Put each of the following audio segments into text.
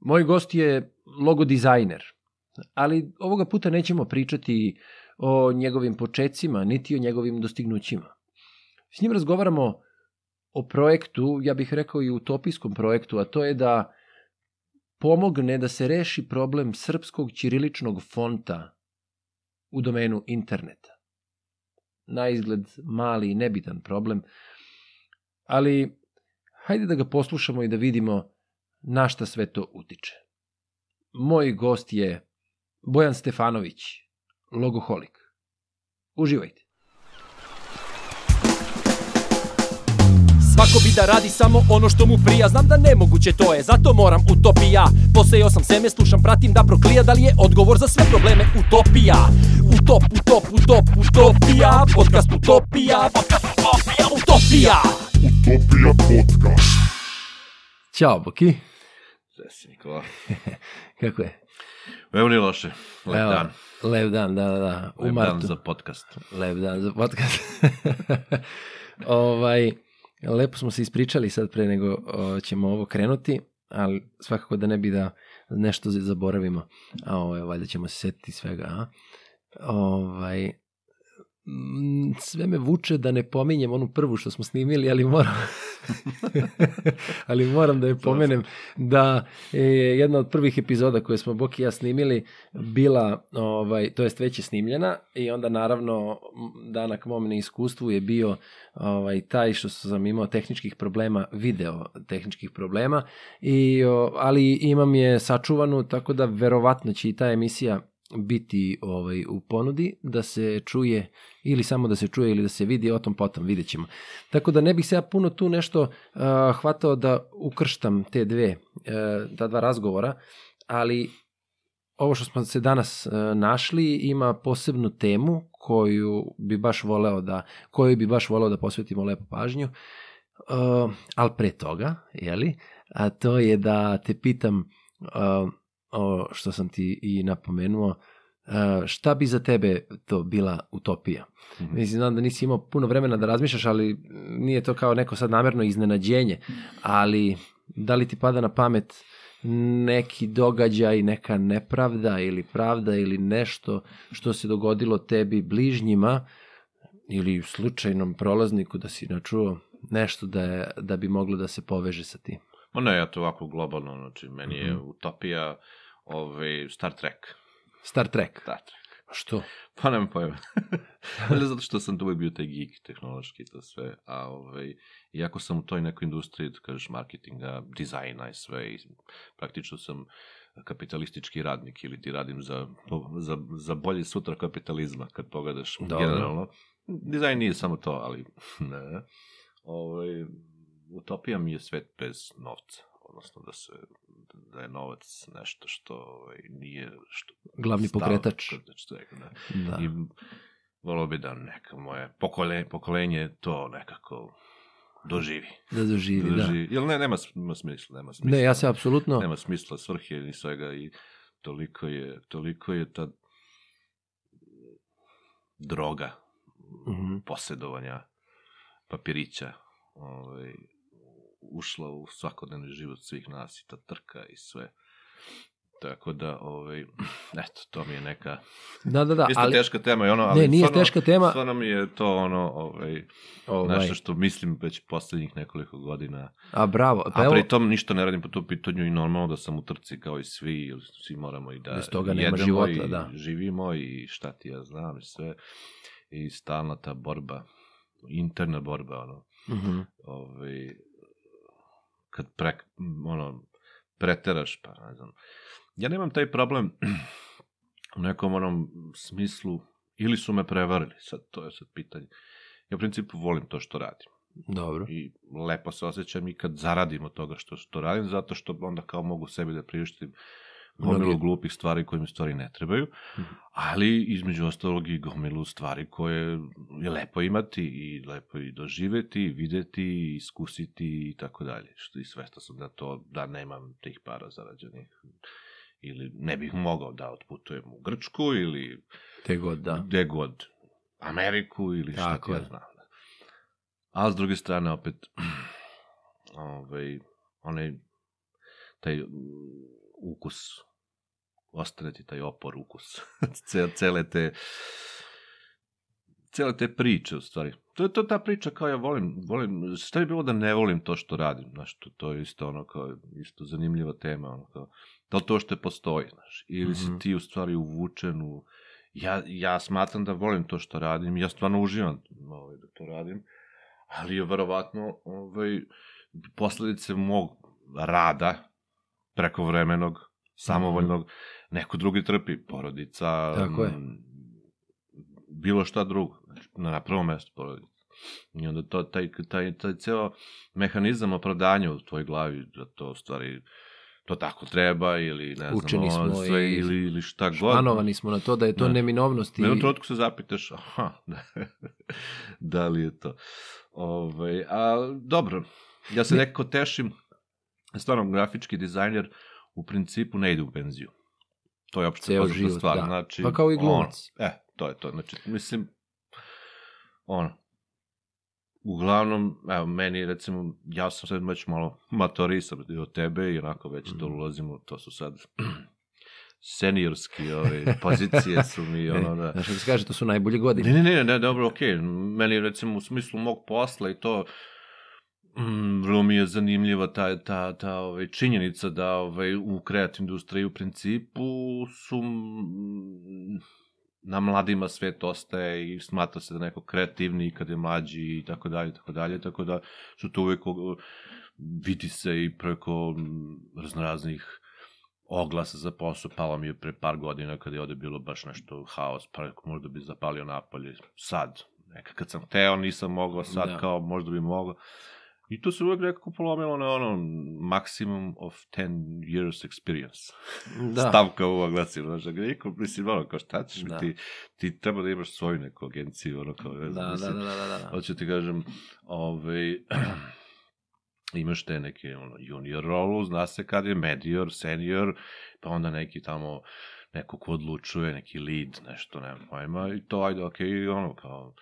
Moj gost je logo dizajner, ali ovoga puta nećemo pričati o njegovim počecima, niti o njegovim dostignućima. S njim razgovaramo o projektu, ja bih rekao i utopijskom projektu, a to je da pomogne da se reši problem srpskog ćiriličnog fonta u domenu interneta. Na izgled mali i nebitan problem, ali hajde da ga poslušamo i da vidimo na šta sve to utiče. Moj gost je Bojan Stefanović, logoholik. Uživajte. Svako bi da radi samo ono što mu prija Znam da nemoguće to je, zato moram utopija Posejao sam seme, slušam, pratim da proklija Da li je odgovor za sve probleme utopija Utop, utop, utop, utopija Podcast utopija, podcast utopija, utopija Utopija podcast. Ćao, Boki. Si, Nikola. Kako je? Evo nije loše. Lep Evo, dan. Lep dan, da, da, da. U Lep martu. dan za podcast. Lep dan za podcast. ovaj, lepo smo se ispričali sad pre nego o, ćemo ovo krenuti, ali svakako da ne bi da nešto zaboravimo. A ovaj, valjda ćemo se setiti svega. A? Ovaj, sve me vuče da ne pominjem onu prvu što smo snimili, ali moram ali moram da je pomenem da je jedna od prvih epizoda koje smo Boki i ja snimili bila, ovaj, to jest već je snimljena i onda naravno danak mom neiskustvu je bio ovaj, taj što sam imao tehničkih problema, video tehničkih problema, i, ali imam je sačuvanu, tako da verovatno će i ta emisija biti ovaj u ponudi da se čuje ili samo da se čuje ili da se vidi, o tom potom vidjet ćemo. Tako da ne bih se ja puno tu nešto uh, hvatao da ukrštam te dve, uh, ta dva razgovora, ali ovo što smo se danas uh, našli ima posebnu temu koju bi baš voleo da, koju bi baš voleo da posvetimo lepo pažnju, uh, ali pre toga, jeli, a to je da te pitam uh, o što sam ti i napomenuo, uh, šta bi za tebe to bila utopija? Mhm. Mislim, znam da nisi imao puno vremena da razmišljaš, ali nije to kao neko sad namerno iznenađenje, ali da li ti pada na pamet neki događaj, neka nepravda ili pravda ili nešto što se dogodilo tebi bližnjima ili slučajnom prolazniku da si načuo nešto da, je, da bi moglo da se poveže sa tim? Ma ne, ja to ovako globalno, znači, meni je Mhm. utopija ovaj, Star Trek. Star Trek. Star Trek. Što? Pa nema pojma. Ali zato što sam tu uvijek bio taj geek tehnološki i to sve, a ovaj, iako sam u toj nekoj industriji, da kažeš, marketinga, dizajna i sve, i praktično sam kapitalistički radnik ili ti radim za, za, za bolje sutra kapitalizma, kad pogledaš Dobro. generalno. Dizajn nije samo to, ali ne. Ovaj, utopija mi je svet bez novca, odnosno da se da je novac nešto što ovaj, nije što Glavni stalno pokretač. svega, da. Da. I volao bi da neka moje pokolenje, pokolenje to nekako doživi. Da doživi, da. doživi. Jel ne, nema, nema smisla, nema smisla. Ne, ja se apsolutno... Nema smisla svrhe ni svega i toliko je, toliko je ta droga Mhm. posjedovanja papirića ovaj, ušla u svakodnevni život svih nas i ta trka i sve. Tako da, ovaj, eto, to mi je neka Da, da, da, Isto ali... teška tema i ono, ali Ne, nije stvarno, teška tema. Stvarno mi je to ono, ovaj, Ovaj, nešto što mislim već poslednjih nekoliko godina. a bravo, pa A evo, pritom ništa ne radim po tom pitanju i normalno da sam u trci kao i svi, jer svi moramo i da Bez toga nema jedemo života, i da. živimo i šta ti ja znam i sve. I stalna ta borba, interna borba, ono, mhm, ovaj, kad pre, ono, preteraš, pa ne znam. Ja nemam taj problem u nekom onom smislu, ili su me prevarili, sad to je sad pitanje. Ja u principu volim to što radim dobro. i lepo se osjećam i kad zaradim od toga što, što radim, zato što onda kao mogu sebi da priuštim gomilu glupih stvari koje mi stvari ne trebaju, Mhm. ali između ostalog i gomilu stvari koje je lepo imati i lepo i doživeti, i videti, i iskusiti i tako dalje. Što i svesta sam da to, da nemam tih para zarađenih ili ne bih mogao da otputujem u Grčku ili Te god, da. gde god, Ameriku ili šta Tako ti ja znam. A s druge strane opet, ovaj, onaj, taj mm, ukus. Ostane ti taj opor ukus. Ce- cele te cele te priče, u stvari. To je to ta priča kao ja volim, volim, šta bi bilo da ne volim to što radim, znaš, to, to je isto ono kao, isto zanimljiva tema, ono kao, da li to što postoji, znaš, ili si Mhm. ti u stvari uvučen u, ja, ja smatram da volim to što radim, ja stvarno uživam ovaj, da to radim, ali je verovatno ovaj, posledice mog rada, prekovremenog, samovoljnog, neko drugi trpi, porodica, Tako je. bilo šta drugo, znači, na prvom mestu porodica. I onda to, taj, taj, taj ceo mehanizam opravdanja u tvojoj glavi, da to stvari, to tako treba, ili ne znam, Učeni smo sve, i ili, ili šta god. Španovani smo na to da je to Da. neminovnost i U jednom trenutku se zapitaš, aha, da li je to. Ove, a, dobro, ja se Ne- nekako tešim, stvarno grafički dizajner u principu ne ide u penziju. To je opšte poznata stvar. da. Znači, Pa kao i glumac. Ono, e, to je to. Znači, mislim, ono, uglavnom, evo, meni, recimo, ja sam sad već malo matorisam od tebe i onako već to Mhm. ulazimo, to su sad seniorski ove, pozicije su mi, ono, da... Znaš, kako se kaže, to su najbolje godine. Ne, ne, ne, ne, dobro, okej. Meni, recimo, u smislu mog posla i to, mm, vrlo mi je zanimljiva ta, ta, ta ovaj, činjenica da ovaj, u kreativ industriji u principu su mm, na mladima svet ostaje i smatra se da neko kreativni kad je mlađi i tako dalje, tako dalje, tako da su to uvek vidi se i preko mm, raznoraznih oglasa za posao, palo mi je pre par godina kada je ovde bilo baš nešto haos, pa rekao, možda bi zapalio napolje sad. Neka kad sam teo, nisam mogao, sad da. kao možda bi mogao. I to se uvek nekako polomilo na ono maximum of 10 years experience. Da. Stavka u oglasi, znaš, da niko, mislim, ono, kao šta ćeš Da. mi ti, ti treba da imaš svoju neku agenciju, ono, kao, ne Da, znam, da, mislim, da, da, da, da. Hoću ti kažem, ovaj, imaš te neke ono, junior rolu, zna se kad je medior, senior, pa onda neki tamo, neko ko odlučuje, neki lead, nešto, nemam pojma, i to, ajde, okej, okay, ono, kao,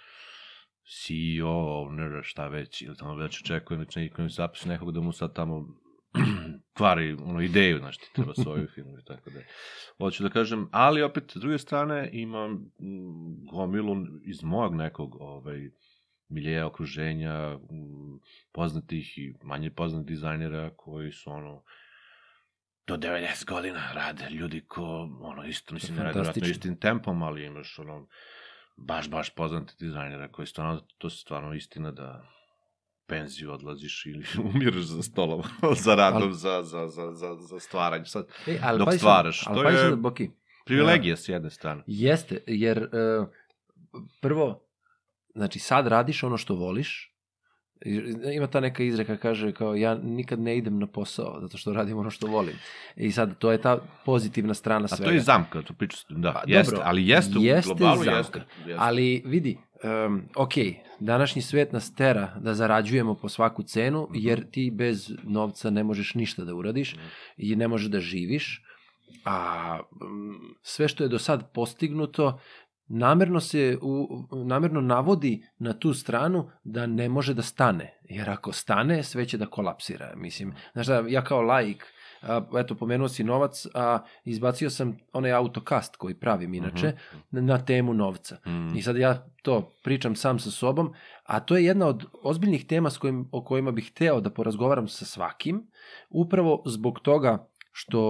CEO, owner, šta već, ili tamo već očekuje, znači neko mi zapiše nekog da mu sad tamo kvari ono, ideju, znaš, ti treba svoju firmu i tako da. Hoću da kažem, ali opet, s druge strane, imam mm, gomilu iz mojeg nekog ovaj, miljeja okruženja, mm, poznatih i manje poznatih dizajnera koji su ono, do 90 godina rade ljudi ko, ono, isto, mislim, ne rade Fantastično. istim tempom, ali imaš, ono, baš, baš poznati dizajnera koji stvarno, to je stvarno istina da penziju odlaziš ili umiraš za stolom, za radom, Ali- za, za, za, za, za stvaranje. Sad, E, ali dok stvaraš, ali to pazi je- Boki, privilegija s jedne strane. Jeste, jer e, prvo, znači sad radiš ono što voliš, ima ta neka izreka kaže kao ja nikad ne idem na posao zato što radim ono što volim. I sad to je ta pozitivna strana A svega. to je zamka, to priča, da, Pa, jeste, dobro, ali jeste u jeste globalu, zamka. jeste. jeste. Ali vidi, um, ok, današnji svet nas tera da zarađujemo po svaku cenu, Mhm. jer ti bez novca ne možeš ništa da uradiš Mhm. i ne možeš da živiš, a sve što je do sad postignuto namerno se u, namerno navodi na tu stranu da ne može da stane, jer ako stane sve će da kolapsira, mislim. Znaš da, ja kao laik, a, eto, pomenuo si novac, a izbacio sam onaj autokast koji pravim inače, na, na temu novca. Mhm. I sad ja to pričam sam sa sobom, a to je jedna od ozbiljnih tema s kojim, o kojima bih hteo da porazgovaram sa svakim, upravo zbog toga što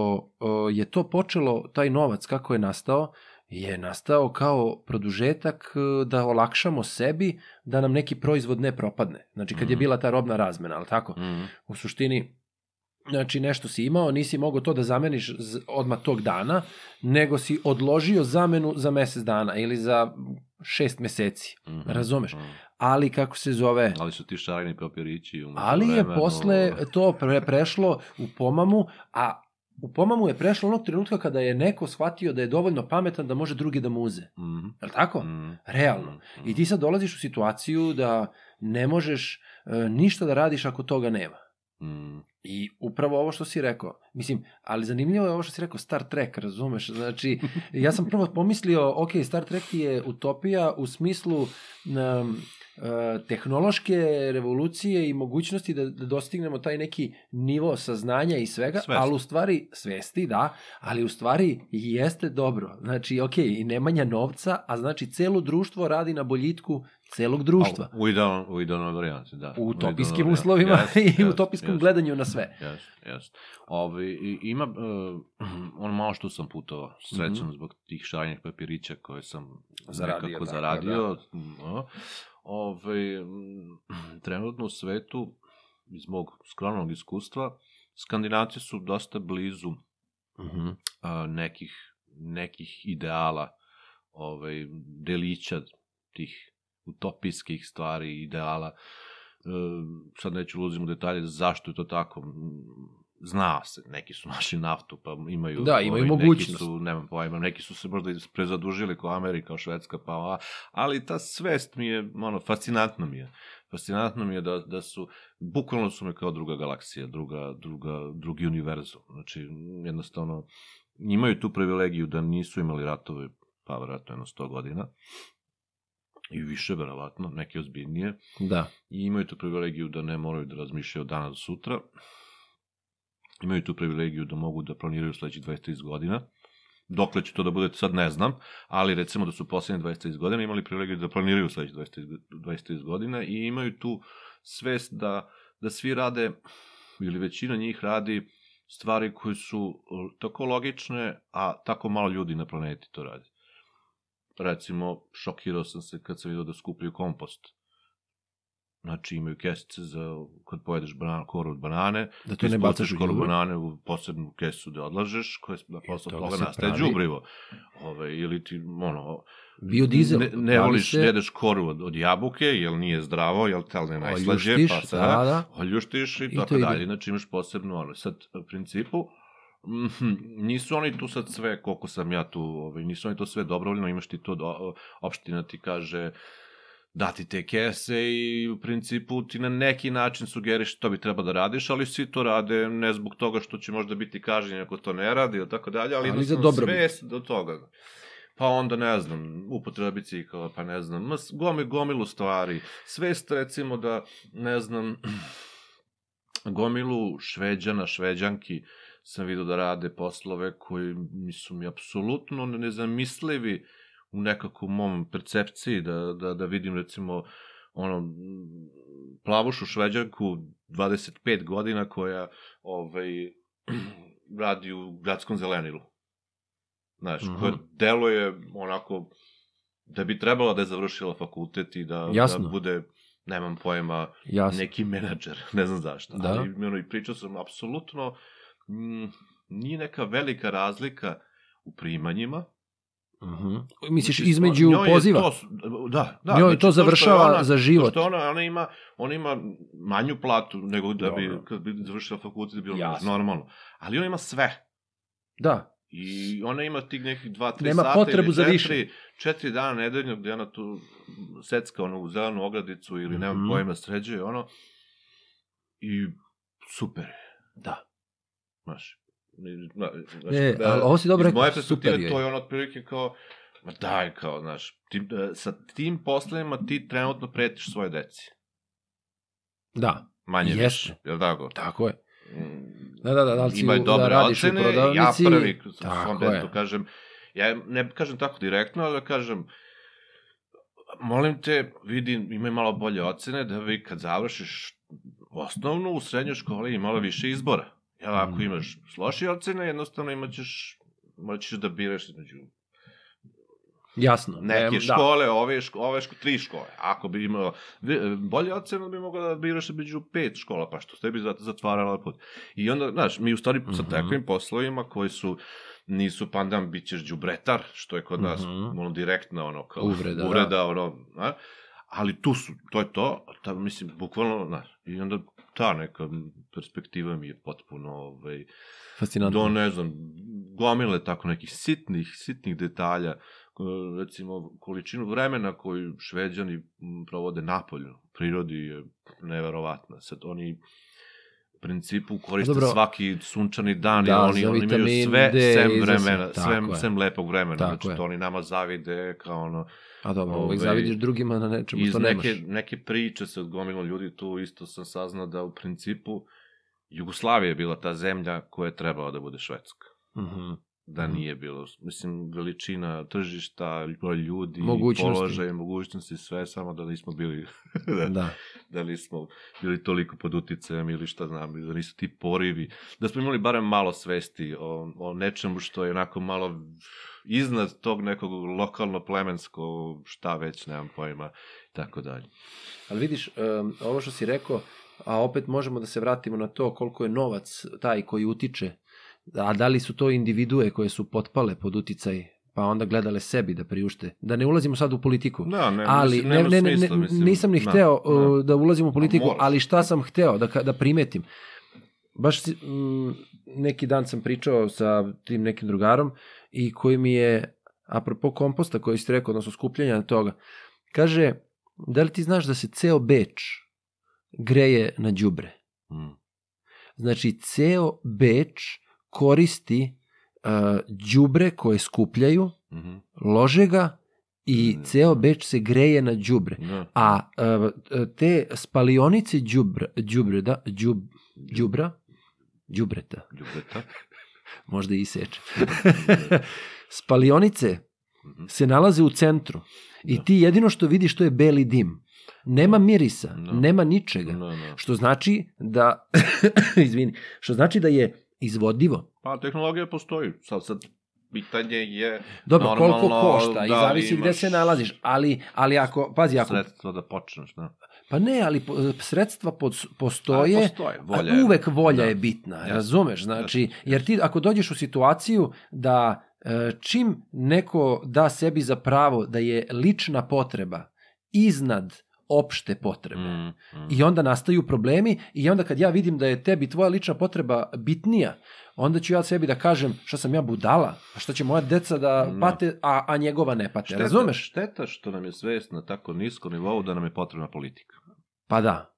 o, je to počelo, taj novac kako je nastao, je nastao kao produžetak e, da olakšamo sebi da nam neki proizvod ne propadne. Znači kad je Mhm. bila ta robna razmena, ali tako? Mhm. U suštini, znači nešto si imao, nisi mogao to da zameniš odmah tog dana, nego si odložio zamenu za mesec dana ili za šest meseci. Mhm. Razumeš? Mhm. Ali kako se zove... Ali su ti šareni papirići u Ali je posle to pre, prešlo u pomamu, a u pomamu je prešlo onog trenutka kada je neko shvatio da je dovoljno pametan da može drugi da mu uze. Mhm. Je li tako? Mhm. Realno. Mhm. I ti sad dolaziš u situaciju da ne možeš e, ništa da radiš ako toga nema. Mhm. I upravo ovo što si rekao, mislim, ali zanimljivo je ovo što si rekao Star Trek, razumeš? Znači, ja sam prvo pomislio, ok, Star Trek je utopija u smislu um, tehnološke revolucije i mogućnosti da, da dostignemo taj neki nivo saznanja i svega, Svest. ali u stvari svesti, da, ali u stvari jeste dobro. Znači, ok, i nemanja novca, a znači celo društvo radi na boljitku celog društva. U idealnom, u idealnom varijanti, da. U utopijskim idealnom uslovima varijanti. i u jest, utopijskom jest. gledanju na sve. Jes, jes. Ovi, ima, uh, ono malo što sam putovao, srećan Mhm. zbog tih šaljnih papirića koje sam Zaradio, nekako tako, zaradio. Da. Ove, trenutno u svetu, iz mog skromnog iskustva, Skandinavci su dosta blizu Mhm. a, nekih, nekih ideala, ovaj, delića tih utopijskih stvari, ideala. E, sad neću ulazim u detalje zašto je to tako. Zna se, neki su našli naftu, pa imaju... Da, imaju ovaj, mogućnost. Neki su, nemam pojma, neki su se možda prezadužili kao Amerika, kao Švedska, pa ova, ali ta svest mi je, ono, fascinantna mi je. Fascinantno mi je da, da su, bukvalno su me kao druga galaksija, druga, druga, drugi univerzum. Znači, jednostavno, imaju tu privilegiju da nisu imali ratove, pa vjerojatno jedno 100 godina, i više, verovatno, neke ozbiljnije, Da. i imaju tu privilegiju da ne moraju da razmišljaju od dana do sutra, imaju tu privilegiju da mogu da planiraju sledećih 20-30 godina, dokle će to da bude, sad ne znam, ali recimo da su poslednje 20-30 godina imali privilegiju da planiraju sledećih 20-30 godina i imaju tu svest da, da svi rade, ili većina njih radi stvari koje su e, tako logične, a tako malo ljudi na planeti to radi. Recimo, šokirao sam se kad sam vidio da skupljaju kompost. Znači, imaju kesice za kad pojedeš banan, koru od banane, Da to ne bacaš u koru đubre. banane u posebnu kesu da odlažeš, koje na posle toga nastaje đubrivo. Ove, ili ti, ono, Biodizel. ne, ne voliš, se- ne jedeš koru od, od jabuke, jer nije zdravo, jel tel ne najslađe, Oljuštiš, pa se da, da. oljuštiš i, I tako dalje. Znači imaš posebno, ono, sad, u principu, mhm, nisu oni tu sad sve, koliko sam ja tu, ovaj, nisu oni to sve dobrovoljno, imaš ti to, do, opština ti kaže, dati te kese i u principu ti na neki način sugeriš što bi trebao da radiš, ali svi to rade ne zbog toga što će možda biti kažnjen ako to ne radi ili tako dalje, ali, Ali za dobrobit. svest do toga. Pa onda, ne znam, upotreba bicikla, pa ne znam, mas, gomi, gomilu stvari. Svest, recimo, da, ne znam, gomilu šveđana, šveđanki sam vidio da rade poslove koji mi su mi apsolutno nezamislivi u nekakvom mom percepciji, da, da, da vidim, recimo, ono, plavušu šveđanku 25 godina koja ovaj, radi u gradskom zelenilu. Znaš, Mhm. koja deluje onako da bi trebala da je završila fakultet i da, Jasno. da bude, nemam pojma, Jasno. neki menadžer, ne znam zašto. Da. Ali ono, i pričao sam, apsolutno, mm, nije neka velika razlika u primanjima. Mhm. Misliš Znači, između njoj poziva? To, da, da. Njoj znači, to završava ona- za život. Što ona, ona ima, ona ima manju platu nego da bi, Dobro. kad bi završila fakultet, da bi bilo Jasno. normalno. Ali ona ima sve. Da. I ona ima tih nekih dva, tri Nema sata potrebu ili za četiri, više. četiri dana nedeljno gde ona tu secka ono u zelenu ogradicu ili nemam Mhm. pojma sređuje ono. I super je, Da. znaš. Ni- zna- znaš, E, da, ali ovo si dobro iz moje rekao, super perspektive je. to je ono otprilike kao, ma daj kao, znaš, ti, e, sa tim poslovima ti trenutno pretiš svoje deci. Da, Manje Jeste. više, jel tako? tako je. Mm, Da, da, da, da li si imaju dobre da radiš ocene, u prodavnici. ja prvi svom tako detetu je. kažem, ja ne kažem tako direktno, ali da kažem, molim te, vidi, imaj malo bolje ocene, da vi kad završiš osnovnu u srednjoj školi ima malo više izbora. Jel, ako Mm. imaš lošije ocene, jednostavno imaćeš, morat ćeš da biraš između Jasno. neke Em, škole, ove, ško, ove ško, tri škole. Ako bi imao bolje ocene, bi mogao da biraš među pet škola, pa što ste bi zat- zatvarala put. I onda, znaš, mi u stvari sa Mhm. takvim poslovima koji su nisu pandan, bit ćeš džubretar, što je kod nas Mhm. ono direktna ono kao Uvreda, da. uvreda ono, a? ali tu su, to je to, ta, mislim, bukvalno, znaš, i onda ta neka perspektiva mi je potpuno, ovaj, Fascinantno. do, ne znam, gomile tako nekih sitnih, sitnih detalja, recimo, količinu vremena koju šveđani provode napolju, prirodi je neverovatna. Sad, oni principu koriste Dobro. svaki sunčani dan Da, i oni, oni imaju sve D sem za sve. vremena, Tako sem, lepog vremena. Tako znači, je. to oni nama zavide kao ono, A dobro, Ovaj, uvijek zavidiš drugima na nečemu iz što neke, nemaš. neke priče sa gomilom ljudi tu isto sam saznao da u principu Jugoslavija je bila ta zemlja koja je trebala da bude Švedska. Mhm. Da Mhm. nije bilo, mislim, veličina tržišta, broj ljudi, Mogućnosti. položaj, mogućnosti, sve, samo da nismo bili, da, Da. da nismo bili toliko pod uticajem ili šta znam, da nisu ti porivi, da smo imali barem malo svesti o, o nečemu što je onako malo iznad tog nekog lokalno plemensko, šta već, nemam pojma, tako dalje. Ali vidiš, um, ovo što si rekao, a opet možemo da se vratimo na to koliko je novac taj koji utiče, a da li su to individue koje su potpale pod uticaj, pa onda gledale sebi da priušte. Da ne ulazimo sad u politiku. Da, ne, ali mislim, ne, ne, ne, smisla, ne, mislim, nisam ni da, hteo da. uh, da ulazim u politiku, ali šta sam hteo da, da primetim. Baš si- mm, neki dan sam pričao sa tim nekim drugarom i koji mi je, apropo komposta koji si rekao, odnosno skupljanja toga, kaže, da li ti znaš da se ceo Beč greje na đubre? Mm. Znači, ceo Beč koristi uh, đubre koje skupljaju, Mhm. lože ga i Mm. ceo Beč se greje na đubre. Da. A uh, te spalionice đubra, đubre, da, đub, đubra, đubreta, Ljubeta. možda i seče. Spalionice Mhm. se nalaze u centru i Da. ti jedino što vidiš to je beli dim. Nema mirisa, Da. nema ničega. Da, da. Što znači da, izvini, što znači da je izvodivo. Pa tehnologija postoji. Sad, sad pitanje je Dobro, normalno koliko košta i da zavisi gde se nalaziš, ali, ali ako, pazi, ako, sredstva da počneš, da. pa ne, ali po- sredstva pod, postoje, A, postoje, volja a uvek volja Da. je bitna, Jasno, razumeš? Znači, jasno, jer ti ako dođeš u situaciju da e, čim neko da sebi za pravo da je lična potreba iznad opšte potrebe, Mm, mm. I onda nastaju problemi i onda kad ja vidim da je tebi tvoja lična potreba bitnija, onda ću ja sebi da kažem šta sam ja budala, a šta će moja deca da No. pate, a, a njegova ne pate, Šteta, razumeš? Šteta što nam je svest na tako niskom nivou da nam je potrebna politika. Pa da.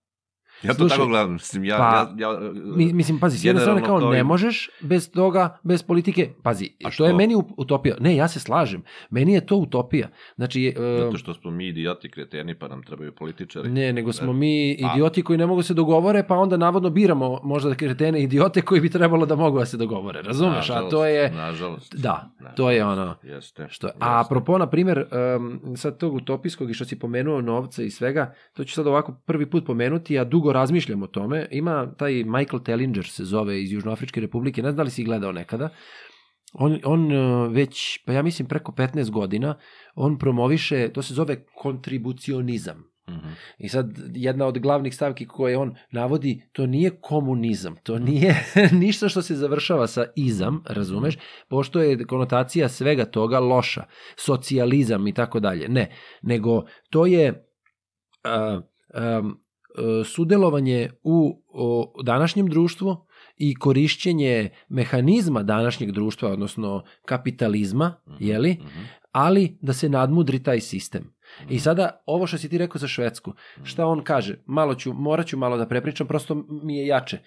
Ja to Slušaj, tako gledam, mislim, ja... pa, ja, ja Mi, mislim, pazi, s jedne strane kao ne možeš bez toga, bez politike, pazi, A to je što? meni ut- utopija. Ne, ja se slažem, meni je to utopija. Znači, e, Zato što smo mi idioti kreteni, pa nam trebaju političari. Ne, nego smo mi idioti koji ne mogu se dogovore, pa onda navodno biramo možda kretene idiote koji bi trebalo da mogu da se dogovore, razumeš? A Nažalost, to je, Nažalost. da, Nažalost. to je ono, Jeste. Što, jeste. a apropo, na primjer, um, sad tog utopijskog i što si pomenuo novca i svega, to ću sad ovako prvi put pomenuti, ja dugo razmišljam o tome. Ima taj Michael Tellinger se zove iz Južnoafričke republike, ne znam da li si gledao nekada. On, on uh, već, pa ja mislim preko 15 godina, on promoviše, to se zove kontribucionizam. Mhm. I sad jedna od glavnih stavki koje on navodi, to nije komunizam, to nije ništa što se završava sa izam, razumeš, pošto je konotacija svega toga loša, socijalizam i tako dalje. Ne, nego to je a, a, sudelovanje u današnjem društvu i korišćenje mehanizma današnjeg društva, odnosno kapitalizma, Mhm. jeli, Mhm. ali da se nadmudri taj sistem. I sada, ovo što si ti rekao za Švedsku, šta on kaže? Malo ću, morat ću malo da prepričam, prosto mi je jače.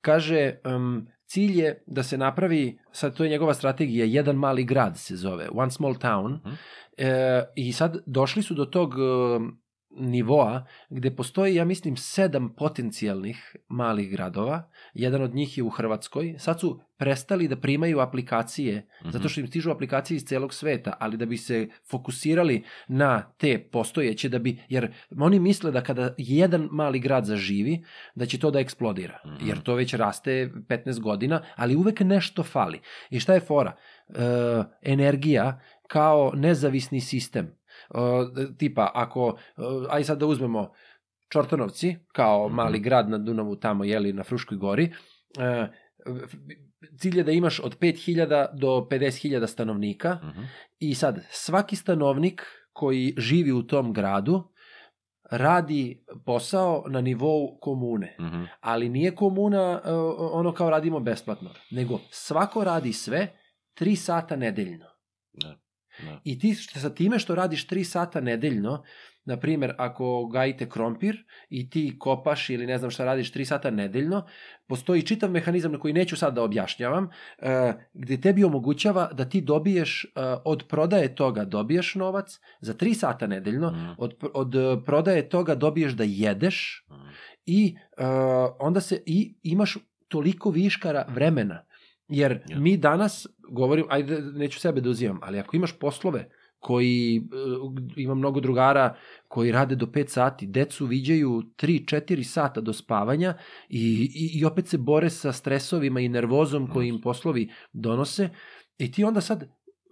Kaže, um, cilj je da se napravi, sad to je njegova strategija, jedan mali grad se zove, one small town, Mhm. e, i sad došli su do tog um, nivoa gde postoji, ja mislim, sedam potencijalnih malih gradova. Jedan od njih je u Hrvatskoj. Sad su prestali da primaju aplikacije, Mhm. zato što im stižu aplikacije iz celog sveta, ali da bi se fokusirali na te postojeće, da bi, jer oni misle da kada jedan mali grad zaživi, da će to da eksplodira. Mhm. Jer to već raste 15 godina, ali uvek nešto fali. I šta je fora? E, energija kao nezavisni sistem. E, tipa, ako, e, aj sad da uzmemo Čortanovci, kao Mhm. mali grad na Dunavu tamo, jeli, na Fruškoj gori, e, cilj je da imaš od 5000 do 50.000 stanovnika Mhm. i sad svaki stanovnik koji živi u tom gradu radi posao na nivou komune. Mhm. Ali nije komuna e, ono kao radimo besplatno, nego svako radi sve tri sata nedeljno. Da. Da. I ti što, sa time što radiš 3 sata nedeljno, na primjer, ako gajite krompir i ti kopaš ili ne znam šta radiš 3 sata nedeljno, postoji čitav mehanizam na koji neću sad da objašnjavam, e, gde tebi omogućava da ti dobiješ, e, od prodaje toga dobiješ novac za 3 sata nedeljno, Mhm. od, od prodaje toga dobiješ da jedeš Mhm. i e, onda se i imaš toliko viškara vremena. Jer Ja. mi danas, govorim, ajde, neću sebe da uzimam, ali ako imaš poslove koji, e, ima mnogo drugara koji rade do 5 sati, decu viđaju 3-4 sata do spavanja i, i, i opet se bore sa stresovima i nervozom koji im poslovi donose i ti onda sad,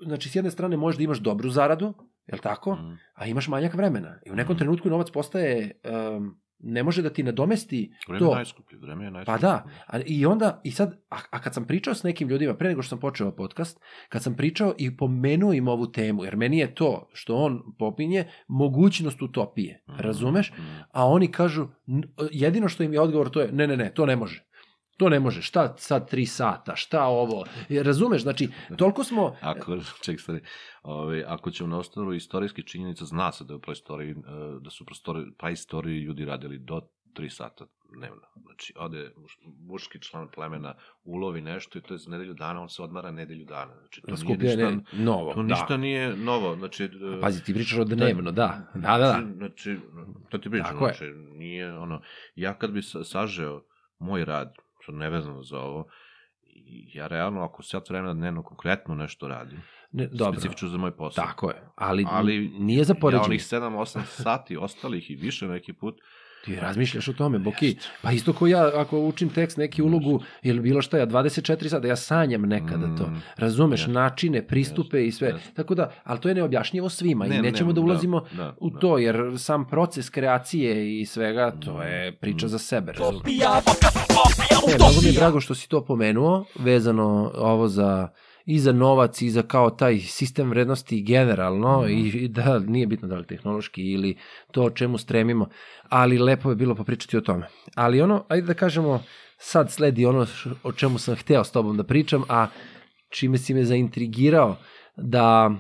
znači s jedne strane možeš da imaš dobru zaradu, je tako? Mhm. A imaš manjak vremena. I u nekom Mhm. trenutku novac postaje, um, ne može da ti nadomesti Vreme to. je najskuplje, vreme je Pa najskuplje. da, a, i onda, i sad, a, a kad sam pričao s nekim ljudima, pre nego što sam počeo podcast, kad sam pričao i pomenuo im ovu temu, jer meni je to što on popinje mogućnost utopije, Mhm. razumeš? Mhm. A oni kažu, jedino što im je odgovor to je, ne, ne, ne, to ne može. To ne može, šta sad tri sata, šta ovo, razumeš, znači, toliko smo, Ako, ček, stari, ovaj, ako ćemo na osnovu istorijskih činjenica, zna se da, je praistoriji, e, da su u praistoriji, ljudi radili do 3 sata dnevno. Znači, ode muš, muški član plemena, ulovi nešto i to je za nedelju dana, on se odmara nedelju dana. Znači, to nije skupljanje ništa, novo, to da. ništa nije novo. Znači, e, Pazi, ti pričaš o dnevno, da, da, da, da. Znači, znači, to ti pričam, znači, nije ono, ja kad bi sa- sažeo moj rad, što nevezano za ovo, ja realno, ako sat vremena dnevno konkretno nešto radim, Ne, dobro, specifično za moj posao, tako je, ali, Ali nije za ja poređenje. onih 7-8 sati ostalih i više neki put, Ti razmišljaš o tome, Boki. Pa isto ko ja, ako učim tekst, neki ulogu, ili bilo šta, ja 24 sata, ja sanjam nekada to. Mm, Razumeš, jeste. načine, pristupe i sve. jeste. Tako da, ali to je neobjašnjivo svima Ne, i nećemo ne, da ulazimo da, da, u da. to, jer sam proces kreacije i svega, to Mm, je priča mm. za sebe. razumeš? Utopija, Ne, mnogo mi je drago što si to pomenuo, vezano ovo za i za novac i za kao taj sistem vrednosti generalno Mhm. i, i da nije bitno da li tehnološki ili to čemu stremimo, ali lepo je bilo popričati o tome. Ali ono, ajde da kažemo, sad sledi ono š- o čemu sam hteo s tobom da pričam, a čime si me zaintrigirao da,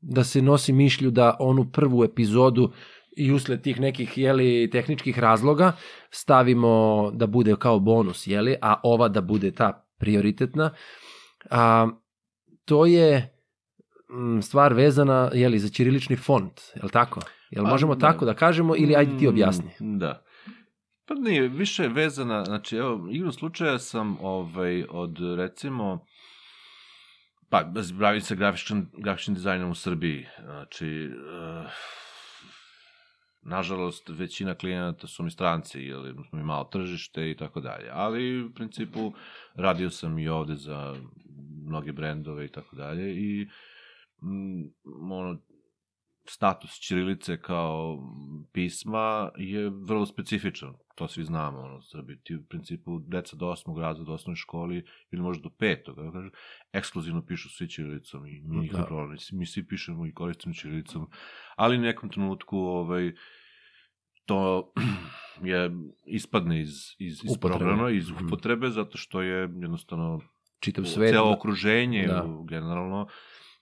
da se nosi mišlju da onu prvu epizodu i usled tih nekih jeli, tehničkih razloga stavimo da bude kao bonus, jeli, a ova da bude ta prioritetna. A, to je mm, stvar vezana jeli, za ćirilični font, je li tako? Jel Pa, možemo da. tako da kažemo ili ajde ti objasni? Mm, Da. Pa nije, više je vezana, znači evo, igru slučaja sam ovaj, od recimo, pa bavim se grafičkim, grafičkim dizajnom u Srbiji, znači, uh, nažalost, većina klijenata su mi stranci, ili smo mi malo tržište i tako dalje, ali u principu radio sam i ovde za mnoge brendove i tako dalje i mm, ono, status Ćirilice kao pisma je vrlo specifičan. To svi znamo, ono, u Srbiji. Ti u principu deca do osmog razreda u osnovnoj školi ili možda do petog, da kažem, ekskluzivno pišu svi Ćirilicom i nije Da. problem. Mi svi pišemo i koristimo Ćirilicom, ali u nekom trenutku ovaj, to je ispadne iz, iz, iz Upotrebe. programa, iz Mhm. upotrebe, zato što je jednostavno Čitav svet. celo okruženje Da. generalno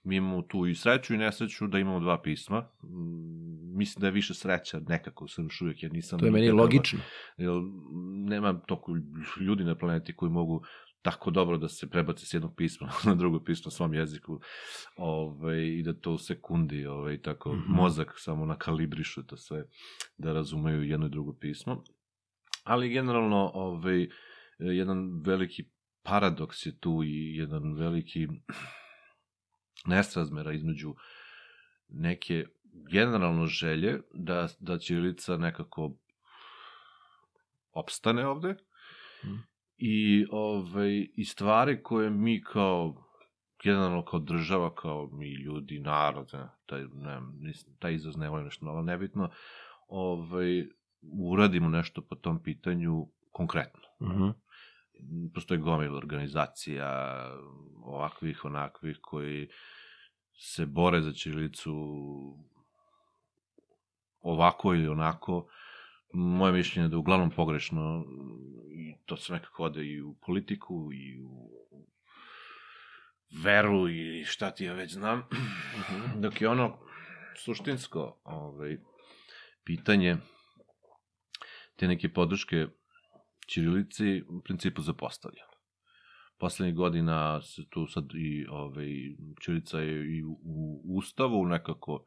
mi imamo tu i sreću i nesreću da imamo dva pisma. Mm, Mislim da je više sreća nekako, sam još uvijek, jer nisam... To je meni nikada- logično. Jer nema toliko ljudi na planeti koji mogu tako dobro da se prebace s jednog pisma na drugo pismo na svom jeziku ovaj, i da to u sekundi ovaj, tako Mhm. mozak samo nakalibriše to sve da razumeju jedno i drugo pismo. Ali generalno ovaj, jedan veliki paradoks je tu i jedan veliki nesrazmera između neke generalno želje da, da Ćirilica nekako opstane ovde Mhm. i, ovaj, i stvari koje mi kao generalno kao država, kao mi ljudi, narod, ne, taj, ne, nis- taj izraz ne volim nešto malo nebitno, ovaj, uradimo nešto po tom pitanju konkretno Mhm. Postoji gomil organizacija ovakvih, onakvih, koji se bore za Ćirilicu ovako ili onako. Moje mišljenje je da je uglavnom pogrešno i to se nekako ode i u politiku i u veru i šta ti ja već znam, dok je ono suštinsko ovaj, pitanje te neke podrške Ćirilici u principu zapostavlja. Poslednjih godina se tu sad i ovaj, Ćirilica je i u, Ustavu nekako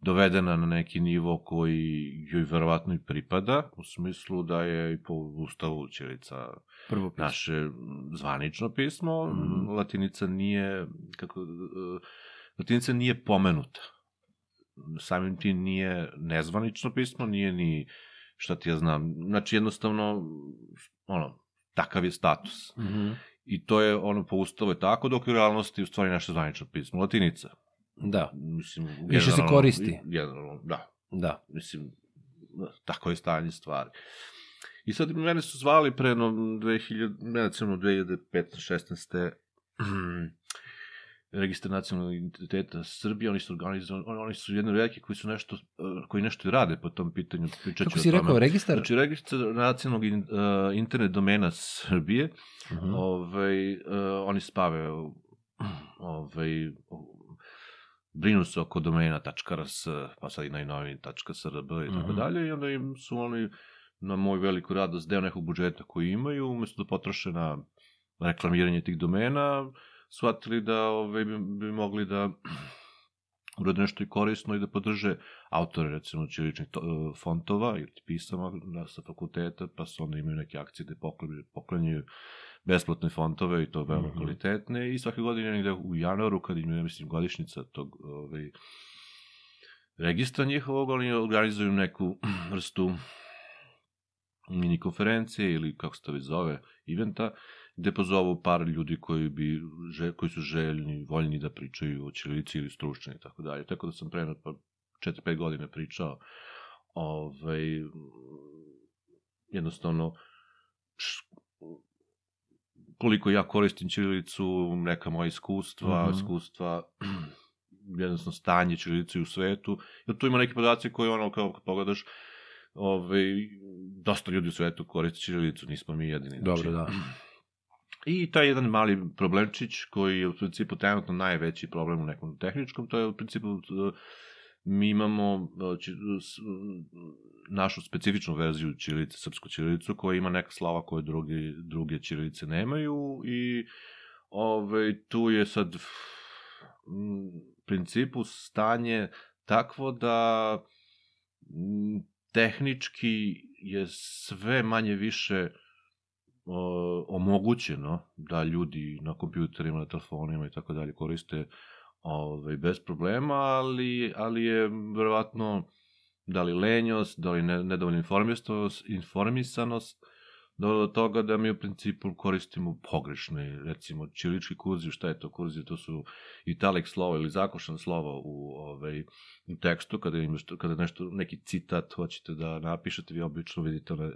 dovedena na neki nivo koji joj verovatno i pripada, u smislu da je i po Ustavu Ćirilica Prvo pismo. naše zvanično pismo, Mhm. latinica nije, kako, latinica nije pomenuta. Samim tim nije nezvanično pismo, nije ni, šta ti ja znam, znači jednostavno, ono, takav je status. Mhm. I to je, ono, po ustavu je tako, dok je u realnosti u stvari naše zvanično pismo, latinica. Da, Mislim, Više se koristi. Generalno, da da. mislim, tako je stanje stvari. I sad mene su zvali pre no, 2000, ne recimo 2015-16. Registar nacionalnog identiteta Srbije, oni su organizovani, oni, su jedni redki koji su nešto, eh, koji nešto i rade po tom pitanju, pričat Kako o si tome. rekao, registar? Znači, registar nacionalnog in, uh, internet domena Srbije, Mhm. ovaj, uh, oni spave ovaj, brinu se oko domena .rs, pa sad i najnoviji .srb i tako Mhm. dalje i onda im su oni na moju veliku radost deo nekog budžeta koji imaju, umesto da potroše na reklamiranje tih domena, shvatili da ovaj, bi, bi mogli da urade nešto i korisno i da podrže autore, recimo, ćiriličnih e, fontova ili pisama na, sa fakulteta, pa su onda imaju neke akcije gde poklanjaju, poklanjaju besplatne fontove i to veoma Mhm. kvalitetne i svake godine negde u januaru, kad im je, mislim, godišnica tog ovaj, registra njihovog, oni organizuju neku vrstu mini konferencije ili kako se to već zove, eventa, gde pozovu par ljudi koji, bi, koji su željni, voljni da pričaju o ćirilici ili stručni i tako dalje. Tako da sam pre pa 4-5 godina pričao ovaj, jednostavno koliko ja koristim ćirilicu, neka moja iskustva, Mhm. iskustva jednostavno stanje ćirilice u svetu, jer tu ima neki podaci koji ono, kao kad pogledaš, ovaj, dosta ljudi u svetu koriste ćirilicu, nismo mi jedini. Dobro, da. I taj jedan mali problemčić koji je u principu trenutno najveći problem u nekom tehničkom, to je u principu uh, mi imamo uh, s- našu specifičnu verziju ćirilice, srpsku ćirilicu, koja ima neka slava koje druge, druge ćirilice nemaju i ove, tu je sad u principu stanje takvo da tehnički je sve manje više o, omogućeno da ljudi na kompjuterima, na telefonima i tako dalje koriste ovaj, bez problema, ali, ali je verovatno da li lenjost, da li ne, nedovoljna informisanost, informisanost, dovelo do toga da mi u principu koristimo pogrešne, recimo, čilički kurziv, šta je to kurziv, to su italic slova ili zakošan slova u, ovaj, u tekstu, kada, imaš, kada nešto, neki citat hoćete da napišete, vi obično vidite one,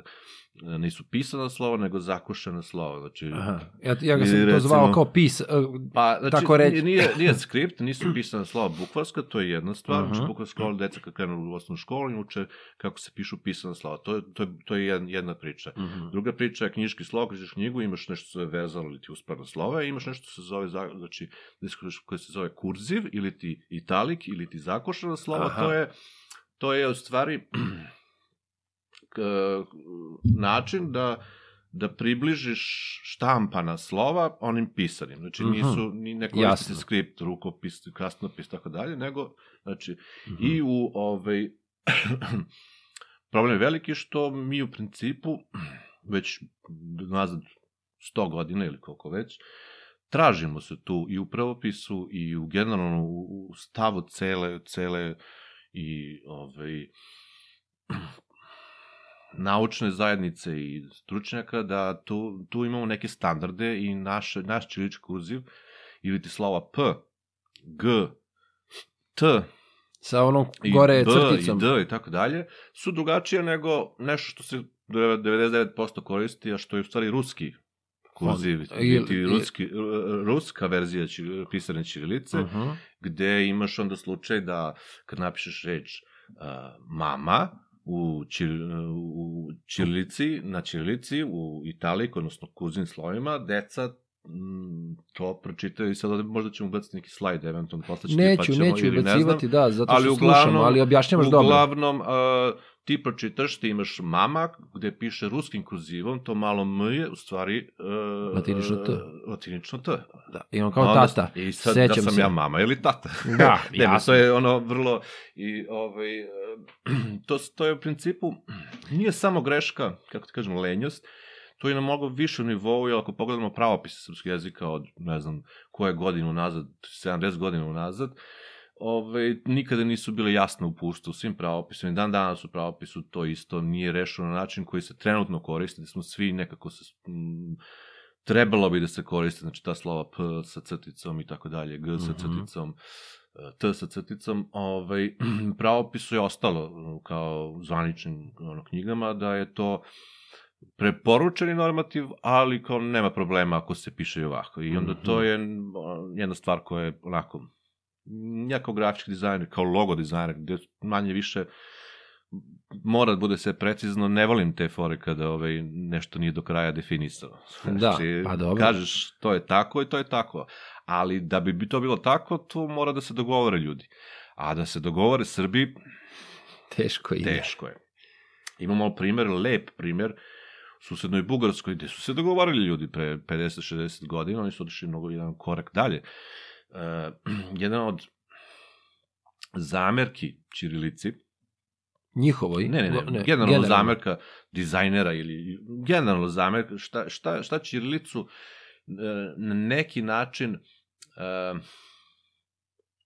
nisu pisana slova, nego zakošana slova, znači, Aha. Ja, ja ga sam Ili to zvao recimo- kao pis. uh, Pa, znači, Tako reći. Nije, nije skript, nisu pisana slova bukvarska, to je jedna stvar. Znači, bukvarska deca kad krenu u osnovnu školu, uče kako se pišu pisana slova. To je, to je, to je jedna, priča. Mhm. Druga priča je knjiški slov, kad ćeš knjigu, imaš nešto što se zove vezalo ili ti uspravno slova, i imaš nešto što se zove, znači, koje se zove kurziv, ili ti italik, ili ti zakošana slova, Aha. to je, to je u stvari k- način da da približiš štampana slova onim pisanim. Znači Mhm. nisu, ni ne koristi Jasno. se skript, rukopis, krasnopis, tako dalje, nego, znači, Mhm. i u ovaj, problem je veliki što mi u principu već nazad 100 godina ili koliko već, tražimo se tu i u pravopisu i u generalno u stavu cele, cele i ovaj, naučne zajednice i stručnjaka da tu, tu imamo neke standarde i naš, naš čilički kurziv ili ti slova P, G, T, Sa onom i gore B crticom. i D i tako dalje, su drugačije nego nešto što se 99% koristi, a što je u stvari ruski kurziv, Font. ili ti Ili- ruski, ruska verzija čir, pisane ćirilice, Mhm. gde imaš onda slučaj da kad napišeš reč uh, mama u, čir, u ćirilici, na ćirilici, u italiku, odnosno kuzin slovima, deca mm, to pročitaju i sad možda ćemo ubaciti neki slajd, eventualno poslaći Neću, pa ćemo, neću ili ne znam. ubacivati, da, zato ali što uglavnom, slušamo, ali objašnjavaš dobro. Uglavnom, uh, ti pročitaš, ti imaš mama, gde piše ruskim kurzivom, to malo m je, u stvari... Uh, Latinično T. uh, Latinično T. Da, i on kao Onda- tata. I sad Sećam da sam se. ja mama ili tata. Da, ne, jasno. to je ono vrlo... I, ovaj, eh, to, to je u principu... Nije samo greška, kako ti kažem, lenjost, to je na mnogo više nivou, jer ako pogledamo pravopise srpskog jezika od, ne znam, koje godine unazad, 70 godina unazad, Ove, nikada nisu bile jasne upušte u svim pravopisima i dan danas u pravopisu to isto nije rešeno na način koji se trenutno koristi, da smo svi nekako se, m, trebalo bi da se koriste, znači ta slova P sa crticom i tako dalje, G sa Mhm. crticom, e, T sa crticom, ovaj, pravopisu je ostalo uh, kao zvaničnim ono, knjigama da je to preporučeni normativ, ali kao nema problema ako se piše i ovako. I onda to Mhm. je o, jedna stvar koja je onako ja kao grafički dizajner, kao logo dizajner, gde manje više mora da bude sve precizno, ne volim te fore kada ovaj, nešto nije do kraja definisano. Da, pa dobro. Kažeš, to je tako i to je tako. Ali da bi to bilo tako, to mora da se dogovore ljudi. A da se dogovore Srbi, Teško ide. teško je. Imamo primer, lep primer, u susednoj Bugarskoj, gde su se dogovorili ljudi pre 50-60 godina, oni su otišli mnogo jedan korak dalje. Uh, jedan od zamerki Čirilici, Njihovoj? ne, ne, ne, ne generalno, zamerka dizajnera ili generalno zamerka, šta, šta, šta Čirilicu e, na neki način e,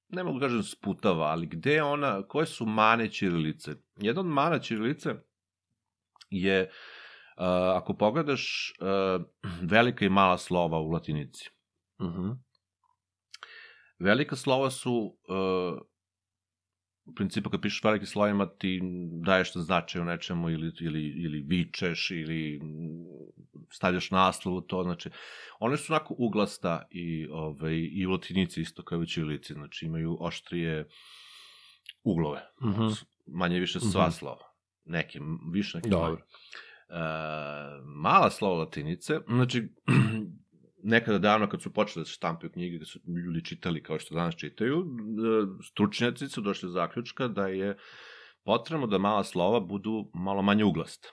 ne mogu da kažem sputava, ali gde je ona, koje su mane Čirilice? Jedna od mana Čirilice je, ako pogledaš, velika i mala slova u latinici. Mhm. Velika slova su, uh, u principu kad pišeš velikim slovima ti daješ na značaj o nečemu ili, ili, ili vičeš ili mm, stavljaš naslov u to, znači one su onako uglasta i, ovaj, i u latinici isto kao i u ćirilici, znači imaju oštrije uglove, Mhm. manje više sva Mhm. slova, neke više, neke Dobro. manje. E, mala slova latinice, znači nekada davno kad su počele da se štampaju knjige, kad su ljudi čitali kao što danas čitaju, e, stručnjaci su došli do zaključka da je potrebno da mala slova budu malo manje uglasta.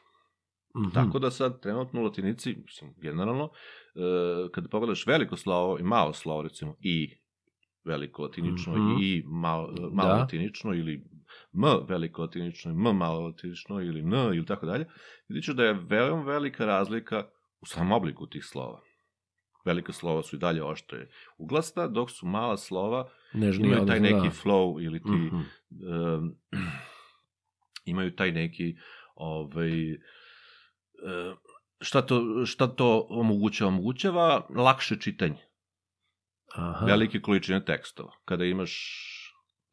Mhm. Tako da sad trenutno u latinici, mislim, generalno, e, kada pogledaš veliko slovo i malo slovo, recimo i veliko latinično Mhm. i malo, malo Da. latinično ili m veliko latinično i m malo latinično ili n ili tako dalje, vidit da je veoma velika razlika u samom obliku tih slova. Velika slova su i dalje oštre uglasta, dok su mala slova Nežnije, imaju taj neki da. flow ili ti Mhm. um, imaju taj neki ovaj šta to šta to omogućava omogućava lakše čitanje Aha. velike količine tekstova kada imaš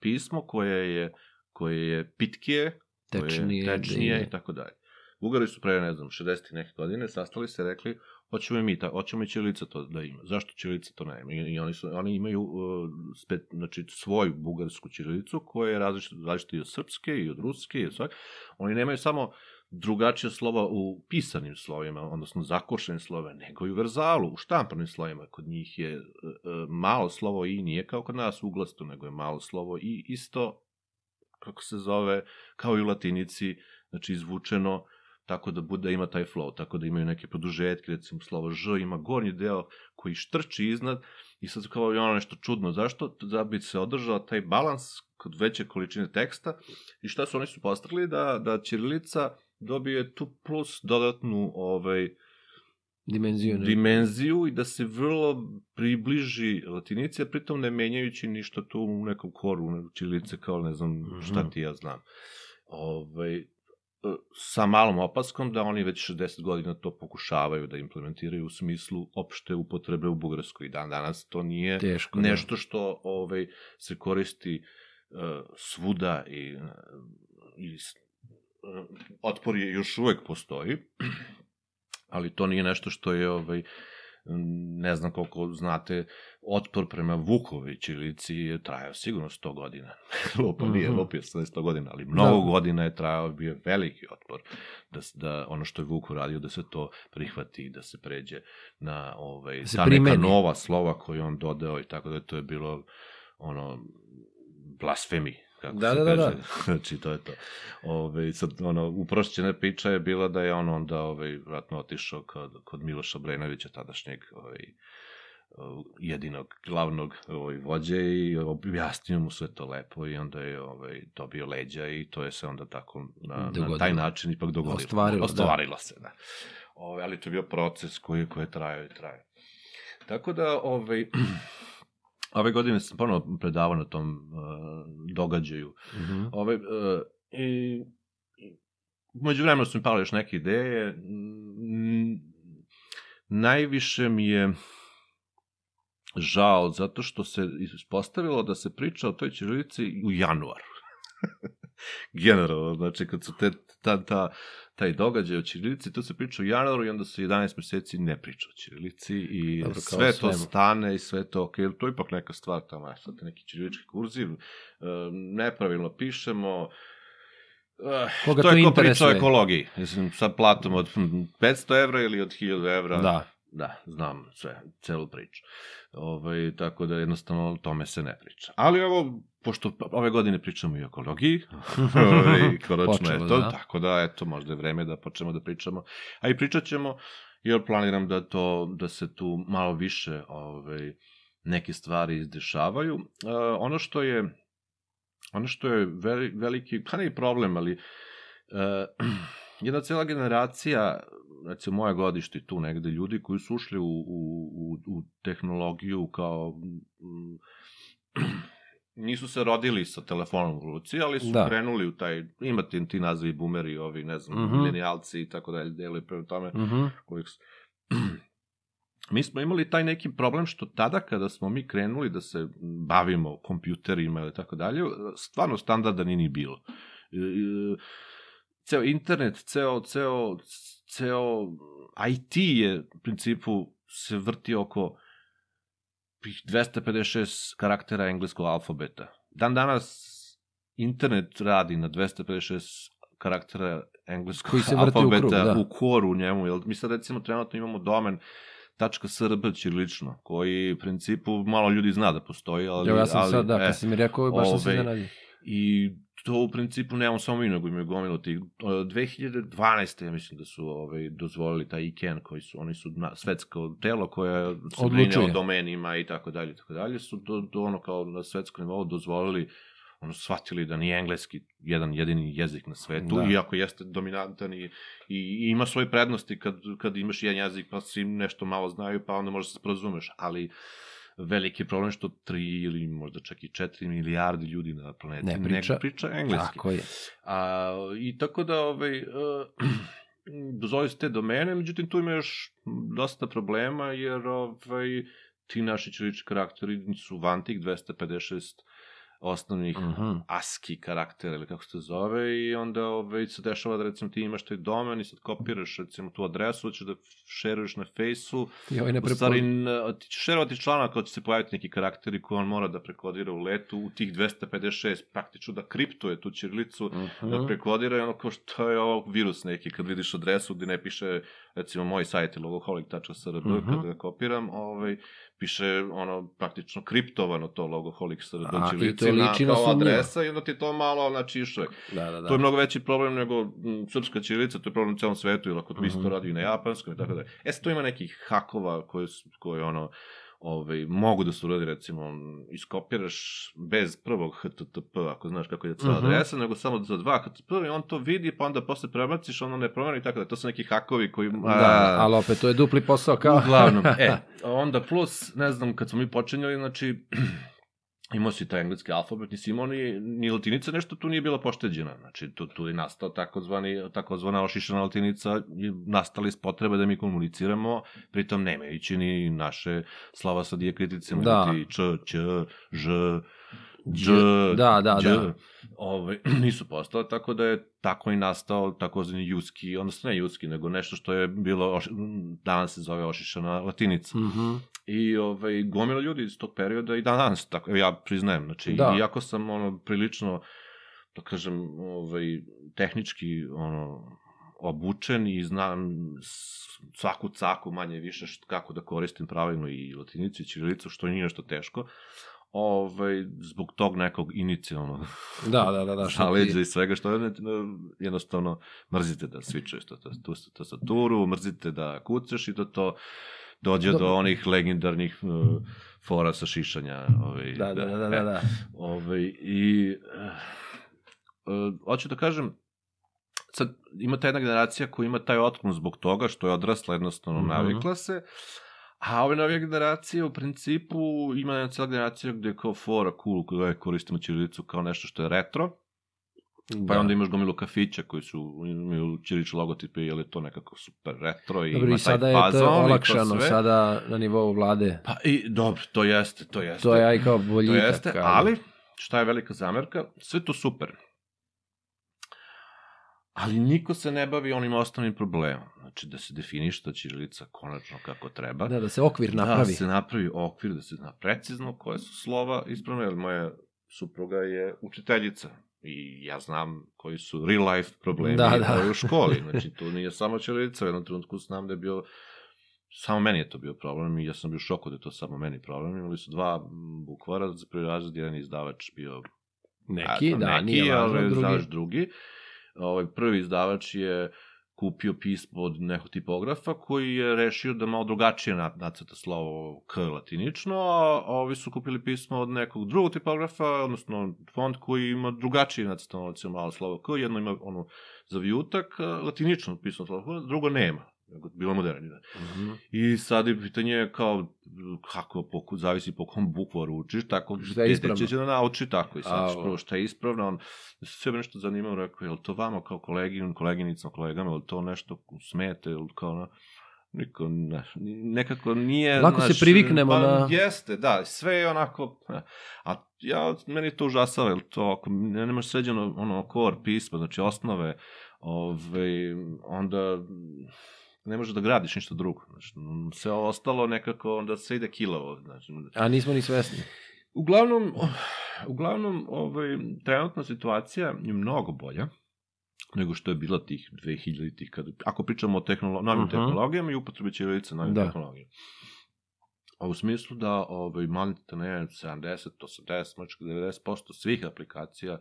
pismo koje je koje je pitkije koje Tečnije, je tečnije i tako dalje Bugari su pre, ne znam, 60. neke godine sastali se rekli hoćemo i mi, ta, hoćemo i Ćirilica to da ima. Zašto Ćirilica to nema? I, i oni, su, oni imaju uh, spet, znači, svoju bugarsku Ćirilicu koja je različita, različita i od srpske i od ruske i od svak. Oni nemaju samo drugačija slova u pisanim slovima, odnosno zakošenim slovima, nego i u verzalu, u štampanim slovima. Kod njih je uh, uh, malo slovo i nije kao kod nas uglasto, nego je malo slovo i isto, kako se zove, kao i u latinici, znači izvučeno tako da bude ima taj flow, tako da imaju neke produžetke, recimo slovo Ž ima gornji deo koji štrči iznad i sad kao je ono nešto čudno, zašto? Da bi se održao taj balans kod veće količine teksta i šta su oni su postavili da, da Ćirilica dobije tu plus dodatnu ovaj, Dimenziju. ne? dimenziju i da se vrlo približi latinici, a pritom ne menjajući ništa tu u nekom koru nego ćirilice kao ne znam šta Mhm. ti ja znam. Ovaj, e, sa malom opaskom da oni već 60 godina to pokušavaju da implementiraju u smislu opšte upotrebe u Bugarskoj. Dan danas to nije Teško, da. nešto što ovaj se koristi uh, svuda i, uh, i uh, otpor je još uvek postoji, ali to nije nešto što je ovaj ne znam koliko znate, otpor prema Vukovoj ćirilici je trajao sigurno 100 godina. Lupa nije, Mhm. lupio sam 100 godina, ali mnogo Da. godina je trajao, bio veliki otpor da, da ono što je Vuk uradio, da se to prihvati, da se pređe na ovaj, Da ta neka primeni. nova slova koju on dodao i tako da to je bilo ono blasfemi kako Da, se da, da, kaže. da. znači to je to. Ove, sad, ono, uprošćena priča je bila da je on onda ovaj, vratno otišao kod, kod Miloša Brenovića, tadašnjeg ovaj, jedinog glavnog ovaj, vođe i objasnio mu sve to lepo i onda je ovaj, dobio leđa i to je se onda tako na, na Dogodilo. taj način ipak dogodilo. Ostvarilo, da. Ostvarilo se, da. Ove, ali to je bio proces koji, koji je trajao i traje. Tako da, ovaj, ove godine sam ponovo predavao na tom uh, događaju. Mhm. Ove, uh, i, i Među vremenu su mi pale još neke ideje. Mm, najviše mi je žao zato što se ispostavilo da se priča o toj ćirilici u januaru. Generalno, znači kad su te, ta, ta, taj događaj o ćirilici, to se priča u januaru i onda se 11 meseci ne priča o ćirilici i Dobro, sve to svemu. stane i sve to, ok, to je ipak neka stvar tamo, aj, sad neki ćirilički kurziv, e, nepravilno pišemo, Eh, Koga to to je ko priča o ekologiji. Mislim, sa platom od hm, 500 evra ili od 1000 evra. Da. Da, znam sve, celu priču. Ovaj, tako da jednostavno o tome se ne priča. Ali ovo, pošto ove godine pričamo i o ekologiji, ovaj, konačno Počelo, je to, da. tako da, eto, možda je vreme da počnemo da pričamo. A i pričat ćemo, jer planiram da, to, da se tu malo više ovaj, neke stvari izdešavaju. Uh, ono što je ono što je veli, veliki, pa ne problem, ali uh, jedna cela generacija, recimo moja godište tu negde, ljudi koji su ušli u, u, u, u tehnologiju kao mm, nisu se rodili sa telefonom u ruci, ali su Da. krenuli u taj, imate ti nazivi boomeri, ovi, ne znam, mm. -hmm. milenijalci i tako dalje, deluju prema tome, Mhm. kojih su... mi smo imali taj neki problem što tada kada smo mi krenuli da se bavimo kompjuterima ili tako dalje, stvarno standarda nije ni bilo. E, e, Ceo internet, ceo, ceo, ceo IT je u principu se vrti oko tih 256 karaktera engleskog alfabeta. Dan danas internet radi na 256 karaktera engleskog Koji se vrti u alfabeta krug, da. u koru u njemu. Jel, mi sad recimo trenutno imamo domen .srb ćirilično, koji u principu malo ljudi zna da postoji, ali... Evo ja sam ali, sad, da, e, kad si mi rekao, baš sam se ovaj, iznenadio. I to u principu nemamo samo mi, nego imaju gomilu tih. e, 2012. ja mislim da su ovaj, dozvolili taj ICANN, koji su, oni su na, svetsko telo koje se brine o domenima i tako dalje, tako dalje, su do, do ono kao na svetskom nivou dozvolili ono, shvatili da nije engleski jedan jedini jezik na svetu, Da. iako jeste dominantan i, i, i ima svoje prednosti kad, kad imaš jedan jezik pa svi nešto malo znaju, pa onda možeš da se sporazumeš, ali veliki problem što 3 ili možda čak i 4 milijardi ljudi na planeti Ne priča. ne priča engleski. Tako je. A, I tako da, ovaj, uh, dozvoli se te domene, međutim tu ima još dosta problema, jer ovaj, ti naši ćirilički karakteri su van tih 256 osnovnih Mhm. ASCII karaktera ili kako se to zove i onda ovaj, se dešava da recimo ti imaš taj domen i sad kopiraš recimo tu adresu, hoćeš da šeruješ na fejsu, ovaj u stvari ti ćeš šerovati članak kada će se pojaviti neki karakteri koje on mora da prekodira u letu u tih 256, praktično da kriptuje tu ćirilicu, da Mhm. prekodira i ono kao što je ovo virus neki, kad vidiš adresu gde ne piše, recimo moj sajt je logoholic.srb, Mhm. kad ga kopiram, ovaj, piše ono praktično kriptovano to logoholic.srb A, i ćirilici to na, kao adresa i onda ti to malo, znači, išlo je. Da, da, da. To je mnogo veći problem nego m, srpska ćirilica, to je problem u celom svetu, jer ako to isto Mhm. radi i na japanskom i tako da. E sad tu ima nekih hakova koje, koje ono, ovaj, mogu da se uradi, recimo, iskopiraš bez prvog HTTP, ako znaš kako je cela Mhm. adresa, nego samo za dva HTTP i on to vidi, pa onda posle prebaciš, ono ne promeni i tako da. To su neki hakovi koji... Da, ali opet to je dupli posao kao... Uglavnom, e, onda plus, ne znam, kad smo mi počinjali, znači, imao si taj engleski alfabet, nisi imao ni, ni latinica, nešto tu nije bila pošteđena. Znači, tu, tu je nastao takozvani, takozvana ošišana latinica, nastala iz potrebe da mi komuniciramo, pritom nemajući ni naše slova sa dijakriticima, Da. da. č, ć, ž, Dž, Da, da, Dž, da. Ovaj, nisu postale, tako da je tako i nastao takozvani jutski, odnosno ne jutski, nego nešto što je bilo, oš, danas se zove ošišana latinica. Mhm. I ovaj, gomila ljudi iz tog perioda i dan danas, tako, ja priznajem, znači, Da. iako sam ono, prilično, da kažem, ovaj, tehnički ono, obučen i znam svaku caku manje više št, kako da koristim pravilno i latinicu i ćirilicu, što nije nešto teško, ovaj, zbog tog nekog inicijalnog Da, da, da, da. što ti- zaleđa i svega što je jednostavno mrzite da svičuješ to, to, tu tastaturu, mrzite da kucaš i da to dođe do onih legendarnih uh, fora sa šišanja. Ovaj, Da, da, da, da, da, da. Ovaj, I uh, hoću da kažem, sad ima ta jedna generacija koja ima taj otklon zbog toga što je odrasla jednostavno Mhm. navikla se, a ove nove generacije u principu ima jedna cijela generacija gde je kao fora cool koja koristimo ćirilicu kao nešto što je retro, Pa Da. onda imaš gomilu kafića koji su imaju ćirilične logotipe, jer je to nekako super retro i Dobro, ima i sada taj je to to olakšano, sve. sada na nivou vlade. Pa i dobro, to jeste, to jeste. To je aj kao To boljitak. jeste, ali šta je velika zamerka, sve to super. Ali niko se ne bavi onim osnovnim problemom. Znači da se definiše ćirilica konačno kako treba. Da, da se okvir Da napravi. se napravi okvir, da se zna precizno koje su slova ispravne, jer moja supruga je učiteljica i ja znam koji su real life problemi Da, da. u školi. Znači, tu nije samo ćirilica, u jednom trenutku znam da je bio Samo meni je to bio problem i ja sam bio u šoku da je to samo meni problem. Imali su dva bukvara za prvi razred, jedan je izdavač bio Neki, eto, da, neki, nije važno, drugi. izdavač drugi. Ovaj, prvi izdavač je kupio pismo od nekog tipografa koji je rešio da malo drugačije na- nacrta slovo K latinično, a ovi su kupili pismo od nekog drugog tipografa, odnosno font koji ima drugačije recimo malo slovo K, jedno ima ono za vijutak, a, latinično pismo slovo K, drugo nema. Nego bilo moderni. Da. Mhm. I sad je pitanje kao, kako, po, zavisi po kom bukvaru učiš, tako Šta je ispravno? će da nauči tako. I sad prvo šta je ispravno, on sve nešto zanimao, rekao, je to vama kao kolegi, koleginicama, kolegama, je to nešto smete, ili kao, na, Niko, ne, nekako nije... Lako se znaš, priviknemo pa, na- Jeste, da, sve je onako... A ja, meni to užasava, jer to, ako ne, nemaš sređeno ono core pismo, znači osnove, ove, onda ne možeš da gradiš ništa drugo. Znači, sve ostalo nekako onda se ide kilavo. Znači, A nismo ni svesni. Uglavnom, uglavnom ovaj, trenutna situacija je mnogo bolja nego što je bila tih 2000-ih, kada, ako pričamo o tehnolo novim Mhm. tehnologijama i upotrebi ćirilice novim Da. tehnologijama. A u smislu da ovaj, malite ne 70, 80, možda 90% svih aplikacija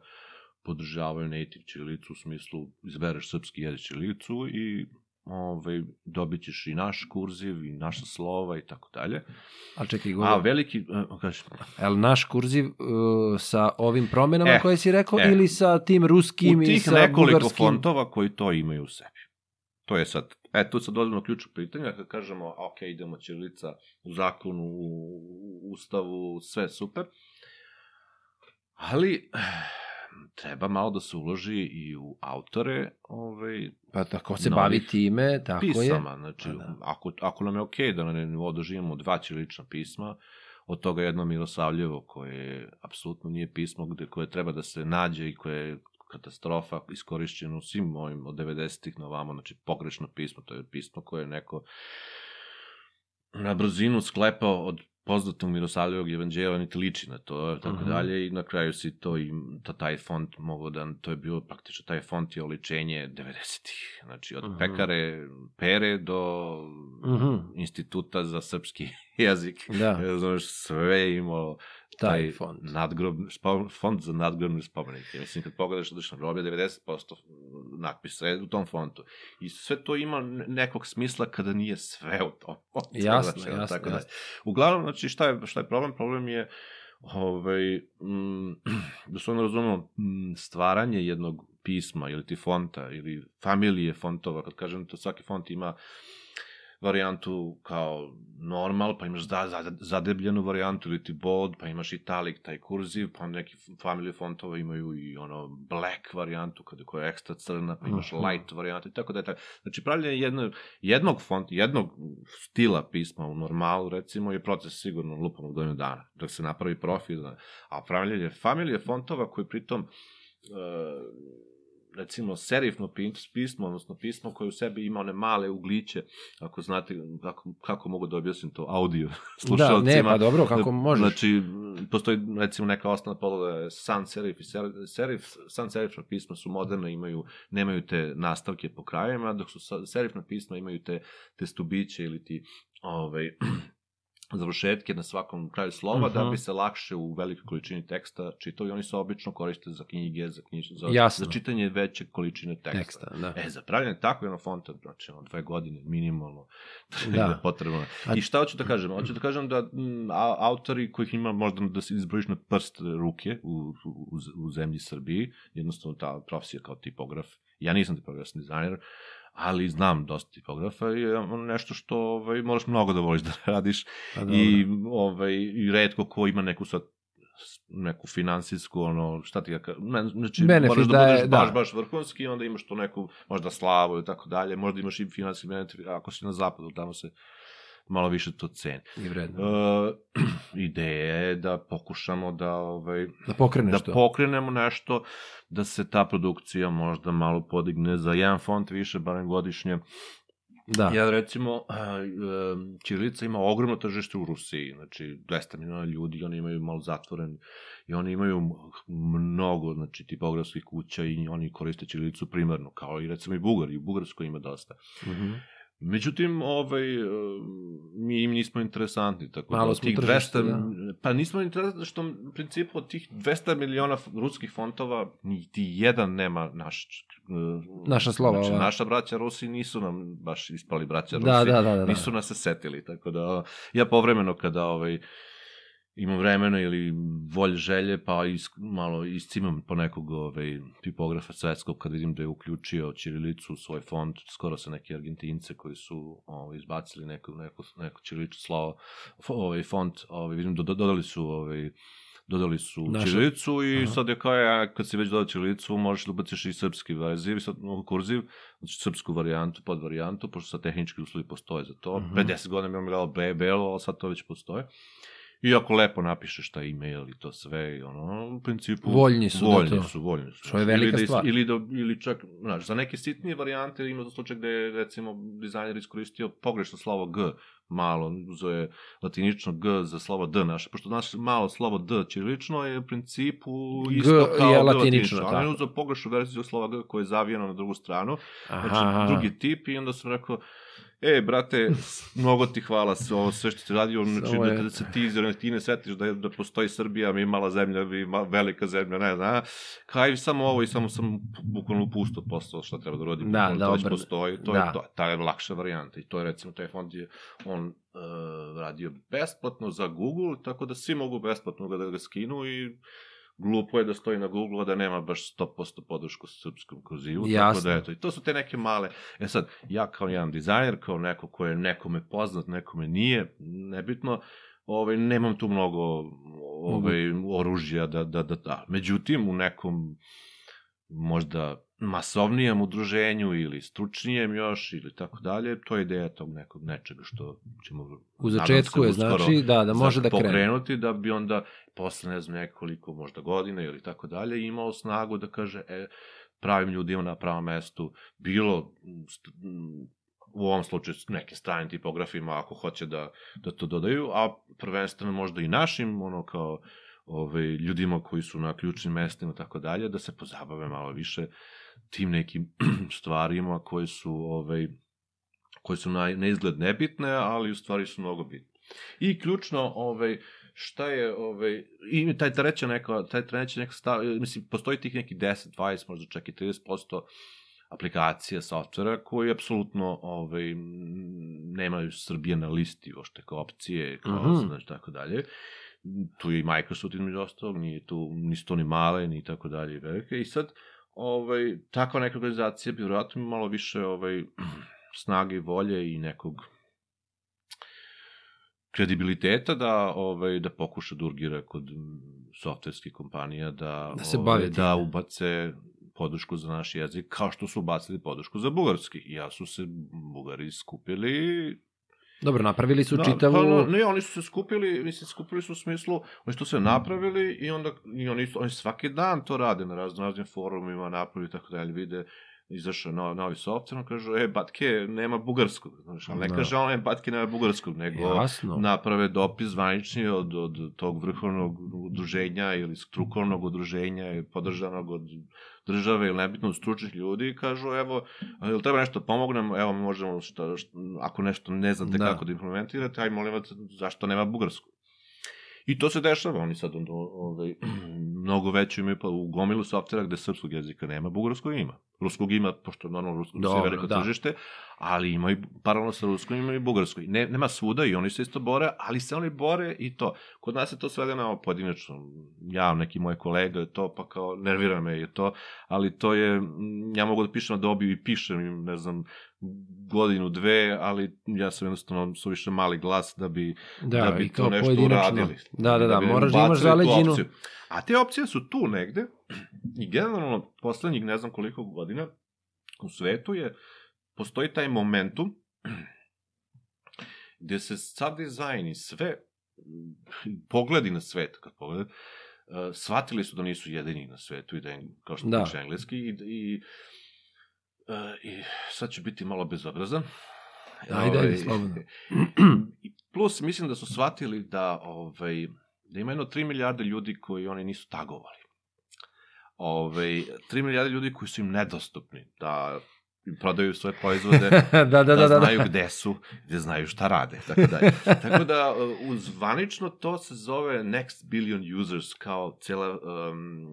podržavaju native ćirilicu u smislu izbereš srpski jezik ćirilicu i ovaj, dobit ćeš i naš kurziv i naša slova i tako dalje. A čekaj, A govor, veliki, e, kaži, je li naš kurziv uh, sa ovim promenama E, koje si rekao e. ili sa tim ruskim u i tih sa nekoliko bugarskim? fontova koji to imaju u sebi. To je sad, e, tu sad dolazimo do ključnog pitanja, kad kažemo, ok, idemo ćirilica u zakonu, u u ustavu, sve super, ali treba malo da se uloži i u autore ovaj, Pa tako se bavi time, tako je. pisama. Znači, Pa da. ako, ako nam je okej da na nivou doživimo dva ćirilična pisma, od toga jedno Mirosavljevo koje apsolutno nije pismo gde, koje treba da se nađe i koje je katastrofa iskorišćeno u svim ovim od 90-ih na ovamo, znači pogrešno pismo, to je pismo koje je neko na brzinu sklepao od poznatog Mirosavljevog evanđelja, niti liči na to, tako Mhm. dalje, i na kraju si to i ta, taj font mogo da, to je bilo praktično, taj font je oličenje 90-ih, znači od Mhm. pekare, pere do Mhm. instituta za srpski jezik, Da, znaš, sve je imalo taj font. nadgrob, spo, font za nadgrobne spomenike. Mislim, kad pogledaš da na groblje, 90% natpisa je u tom fontu. I sve to ima ne- nekog smisla kada nije sve u tom fontu. Jasno, Znači, jasno, tako da. jasno. Uglavnom, znači, šta je, šta je problem? Problem je ovaj, mm, da se ono razumemo, mm, stvaranje jednog pisma ili ti fonta ili familije fontova, kad kažem to svaki font ima varijantu kao normal, pa imaš za, za, zadebljenu varijantu ili ti bold, pa imaš italic, taj kurziv, pa neki family fontova imaju i ono black varijantu kada koja je ekstra crna, pa imaš Mhm. light varijantu i tako da je tako. Znači pravljanje jedno, jednog font, jednog stila pisma u normalu recimo je proces sigurno lupam u godinu dana, dok se napravi profil, a pravljanje familije fontova koji pritom e, recimo serifno pis- pismo, odnosno pismo koje u sebi ima one male ugliće, ako znate kako, kako mogu da objasnim to audio Da, slušalcima. ne, pa dobro, kako možeš. Znači, postoji recimo neka osnovna podloga sans serif i serif, sans serifna pisma su moderna, imaju, nemaju te nastavke po krajevima, dok su serifna pisma imaju te, te stubiće ili ti ovaj, završetke na svakom kraju slova da Mhm. bi se lakše u velikoj količini teksta čitao i oni se obično koriste za knjige, za, knjiž, za, Jasno. za čitanje veće količine teksta. teksta, da. E, za pravljanje takvog jednog fonta, znači, ono, dve godine minimalno, Da. je potrebno. A- I šta hoću da kažem? Hoću da kažem da m, a, autori kojih ima možda da se izbrojiš na prst ruke u, u, u zemlji Srbiji, jednostavno ta profesija kao tipograf, ja nisam tipograf, sam dizajner, ali znam dosta tipografa i nešto što ovaj, moraš mnogo da voliš da radiš Pa i, ovaj, i redko ko ima neku sad neku finansijsku, ono, šta ti ka... Ne, znači, Benefit moraš da, da budeš da. baš, baš vrhunski, onda imaš to neku, možda slavu i tako dalje, možda imaš i finansijski benefit, ako si na zapadu, tamo se malo više to ceni. I vredno. E, ideja je da pokušamo da, ovaj, Da pokreneš da to. pokrenemo nešto, da se ta produkcija možda malo podigne za jedan font više, barem godišnje, Da. Ja recimo, em, Ćirilica ima ogromno tržište u Rusiji, znači 200 miliona ljudi, oni imaju malo zatvoren i oni imaju mnogo, znači, tipografskih kuća i oni koriste Ćirilicu primarno, kao i recimo i Bugar, i u Bugarskoj ima dosta. Mhm. Međutim, ovaj, em, mi im nismo interesantni, tako Malo da tih tržište, 200, pa nismo interesantni što u principu od tih 200 miliona f- ruskih fontova niti jedan nema naš e, Naša slova, Znači, ova. naša braća Rusi nisu nam baš ispali braća Rusi. Da, da, da, da, da. Nisu nas se setili, tako da ja povremeno kada ovaj, imam vremena ili volje želje, pa is, malo iscimam po nekog ovaj, tipografa svetskog kad vidim da je uključio Ćirilicu u svoj font, skoro sa neke Argentince koji su ovaj, izbacili neku, neku Ćirilicu slovo, f- ovaj, font, ovaj, vidim da do- dodali su ovaj, dodali su Naša- Ćirilicu i Aha. sad je kao ja, kad si već dodao Ćirilicu, možeš da ubaciš i srpski verziv, i sad, no, kurziv, znači srpsku varijantu, pod varijantu, pošto sad tehnički uslovi postoje za to. Mhm. Pre 10 godina mi je be, belo, ali sad to već postoje. I ako lepo napišeš taj e-mail i to sve, i ono, u principu... Voljni su da voljni to- su, voljni su. što je Ili velika da is- stvar. Ili, da, ili čak, znaš, za neke sitnije varijante ima za slučaj gde je, recimo, dizajner iskoristio pogrešno slovo G, malo, uzeo je latinično G za slovo D naše, pošto naše malo slovo D ćirilično je u principu G isto kao je G latinično, Ali je uzeo pogrešnu verziju slova G koje je zavijeno na drugu stranu, Aha, znači aha. drugi tip i onda sam rekao, e, brate, mnogo ti hvala sve ovo sve što ti radio, znači Ovo da je- kada se ti iz Argentine setiš da, je- da postoji Srbija, mi mala zemlja, vi ma, velika zemlja, ne znam, kaj samo ovo i samo sam bukvalno pusto poslao šta treba da rodim, Da, da, to već postoji, to Da. je to, ta je lakša varijanta i to je recimo taj fond je on uh, radio besplatno za Google, tako da svi mogu besplatno ga da ga skinu i glupo je da stoji na Google, a da nema baš 100% podršku srpskom kurzivu, tako Jasno. da eto, i to su te neke male, e sad, ja kao jedan dizajner, kao neko ko je nekome poznat, nekome nije, nebitno, ovaj, nemam tu mnogo ovaj, oružja da, da, da, da. Međutim, u nekom možda masovnijem udruženju ili stručnijem još ili tako dalje, to je ideja tog nekog nečega što ćemo U začetku je znači da, da može da krene. pokrenuti da bi onda posle ne znam nekoliko možda godina ili tako dalje imao snagu da kaže e, pravim ljudima na pravom mestu bilo u ovom slučaju nekim stranim tipografima ako hoće da, da to dodaju, a prvenstveno možda i našim, ono kao ovaj, ljudima koji su na ključnim mestima i tako dalje, da se pozabave malo više tim nekim stvarima koje su ovaj, koje su na, na izgled nebitne, ali u stvari su mnogo bitne. I ključno, ovaj, šta je, ovaj, i taj treća neka, taj treća neka stav, mislim, postoji tih neki 10, 20, možda čak i 30% aplikacija, softvera koji apsolutno ovaj, nemaju Srbije na listi ošte kao opcije, kao, mm znači, tako dalje. Tu je i Microsoft između ostalog, nije tu, nisu to ni male, ni tako dalje i velike. I sad, ovaj, takva neka organizacija bi vjerojatno malo više ovaj, snage i volje i nekog kredibiliteta da ovaj da pokuša da urgira kod softverskih kompanija da Da se ovaj, da ubace podršku za naš jezik kao što su ubacili podršku za bugarski. I ja su se Bugari skupili Dobro, napravili su Da, čitavu... Pa, ne, oni su se skupili, mislim, skupili su u smislu, oni su to sve napravili i onda i oni, oni svaki dan to rade na raznim forumima, napravi i tako dalje, vide izašao no, novi software, on kažu, e, Batke, nema bugarskog, znaš, ali ne Da. kaže on, e, Batke nema bugarskog, nego Jasno. naprave dopis zvanični od, od tog vrhovnog udruženja ili strukovnog udruženja i podržanog od države ili nebitno stručnih ljudi i kažu, evo, ili treba nešto da pomognemo, evo, možemo, šta, šta, ako nešto ne znate Da. da. kako da implementirate, aj molim vas, zašto nema bugarsku? I to se dešava, oni sad onda, ovaj, mnogo veće imaju, pa u gomilu softvera gde srpskog jezika nema, bugarskog ima. Ruskog ima, pošto je normalno ruskog Dobro, se veliko da. tržište, ali ima i, paralelno sa ruskom ima i bugarskoj. Ne, nema svuda i oni se isto bore, ali se oni bore i to. Kod nas je to svedeno pojedinačno. Ja, neki moj kolega to, pa kao nervira me je to, ali to je, mm, ja mogu da pišem na dobiju i pišem ne znam, godinu, dve, ali ja sam jednostavno suviše mali glas da bi, Da, da bi to nešto uradili. Da, da, da, bi moraš da imaš zaleđinu. A te opcije su tu negde i generalno poslednjih ne znam koliko godina u svetu je, postoji taj momentum gde se sad dizajn i sve pogledi na svet, kad pogled, uh, shvatili su da nisu jedini na svetu i da je, kao što Da. engleski i, i, uh, i sad ću biti malo bezobrazan. Ajde, ajde, Ovaj, slobodno. I plus, mislim da su shvatili da, ovaj, da ima jedno 3 milijarde ljudi koji oni nisu tagovali. Ove, 3 milijarde ljudi koji su im nedostupni, da im prodaju svoje proizvode, da, da, da, da, da, znaju da. gde su, gde znaju šta rade, tako dalje. Tako da, uh, uzvanično to se zove Next Billion Users, kao cela um,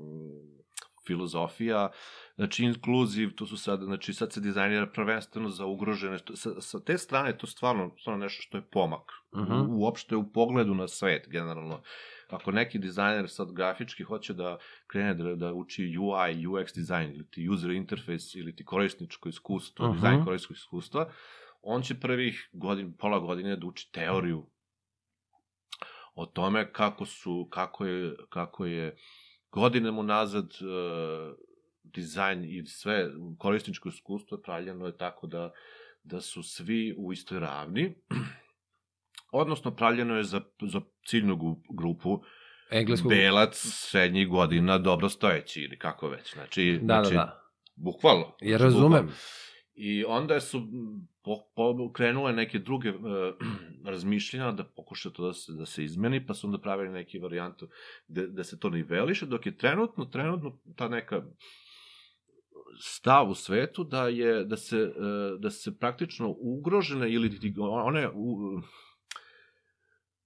filozofija, znači inkluziv, to su sad, znači sad se dizajnira prvenstveno za ugrožene, što, sa, sa te strane to stvarno, stvarno nešto što je pomak, uh Mhm. -huh. uopšte u pogledu na svet, generalno. Ako neki dizajner sad grafički hoće da krene da, da uči UI, UX dizajn, ili ti user interface, ili ti korisničko iskustvo, uh Mhm. -huh. dizajn korisničkog iskustva, on će prvih godin, pola godine da uči teoriju o tome kako su, kako je, kako je godinama unazad uh, dizajn i sve korisničko iskustvo pravljeno je tako da, da su svi u istoj ravni, odnosno pravljeno je za, za ciljnu grupu Engleskog... belac srednjih godina dobrostojeći ili kako već. Znači, Da, da, znači, da. bukvalno. Ja znači, razumem. bukvalno. I onda su po, po, krenule neke druge uh, razmišljenja da pokuša to da se, da se izmeni, pa su onda pravili neki varijantu da, da se to niveliše, dok je trenutno, trenutno ta neka stav u svetu da je da se e, da se praktično ugrožene ili ti- one u,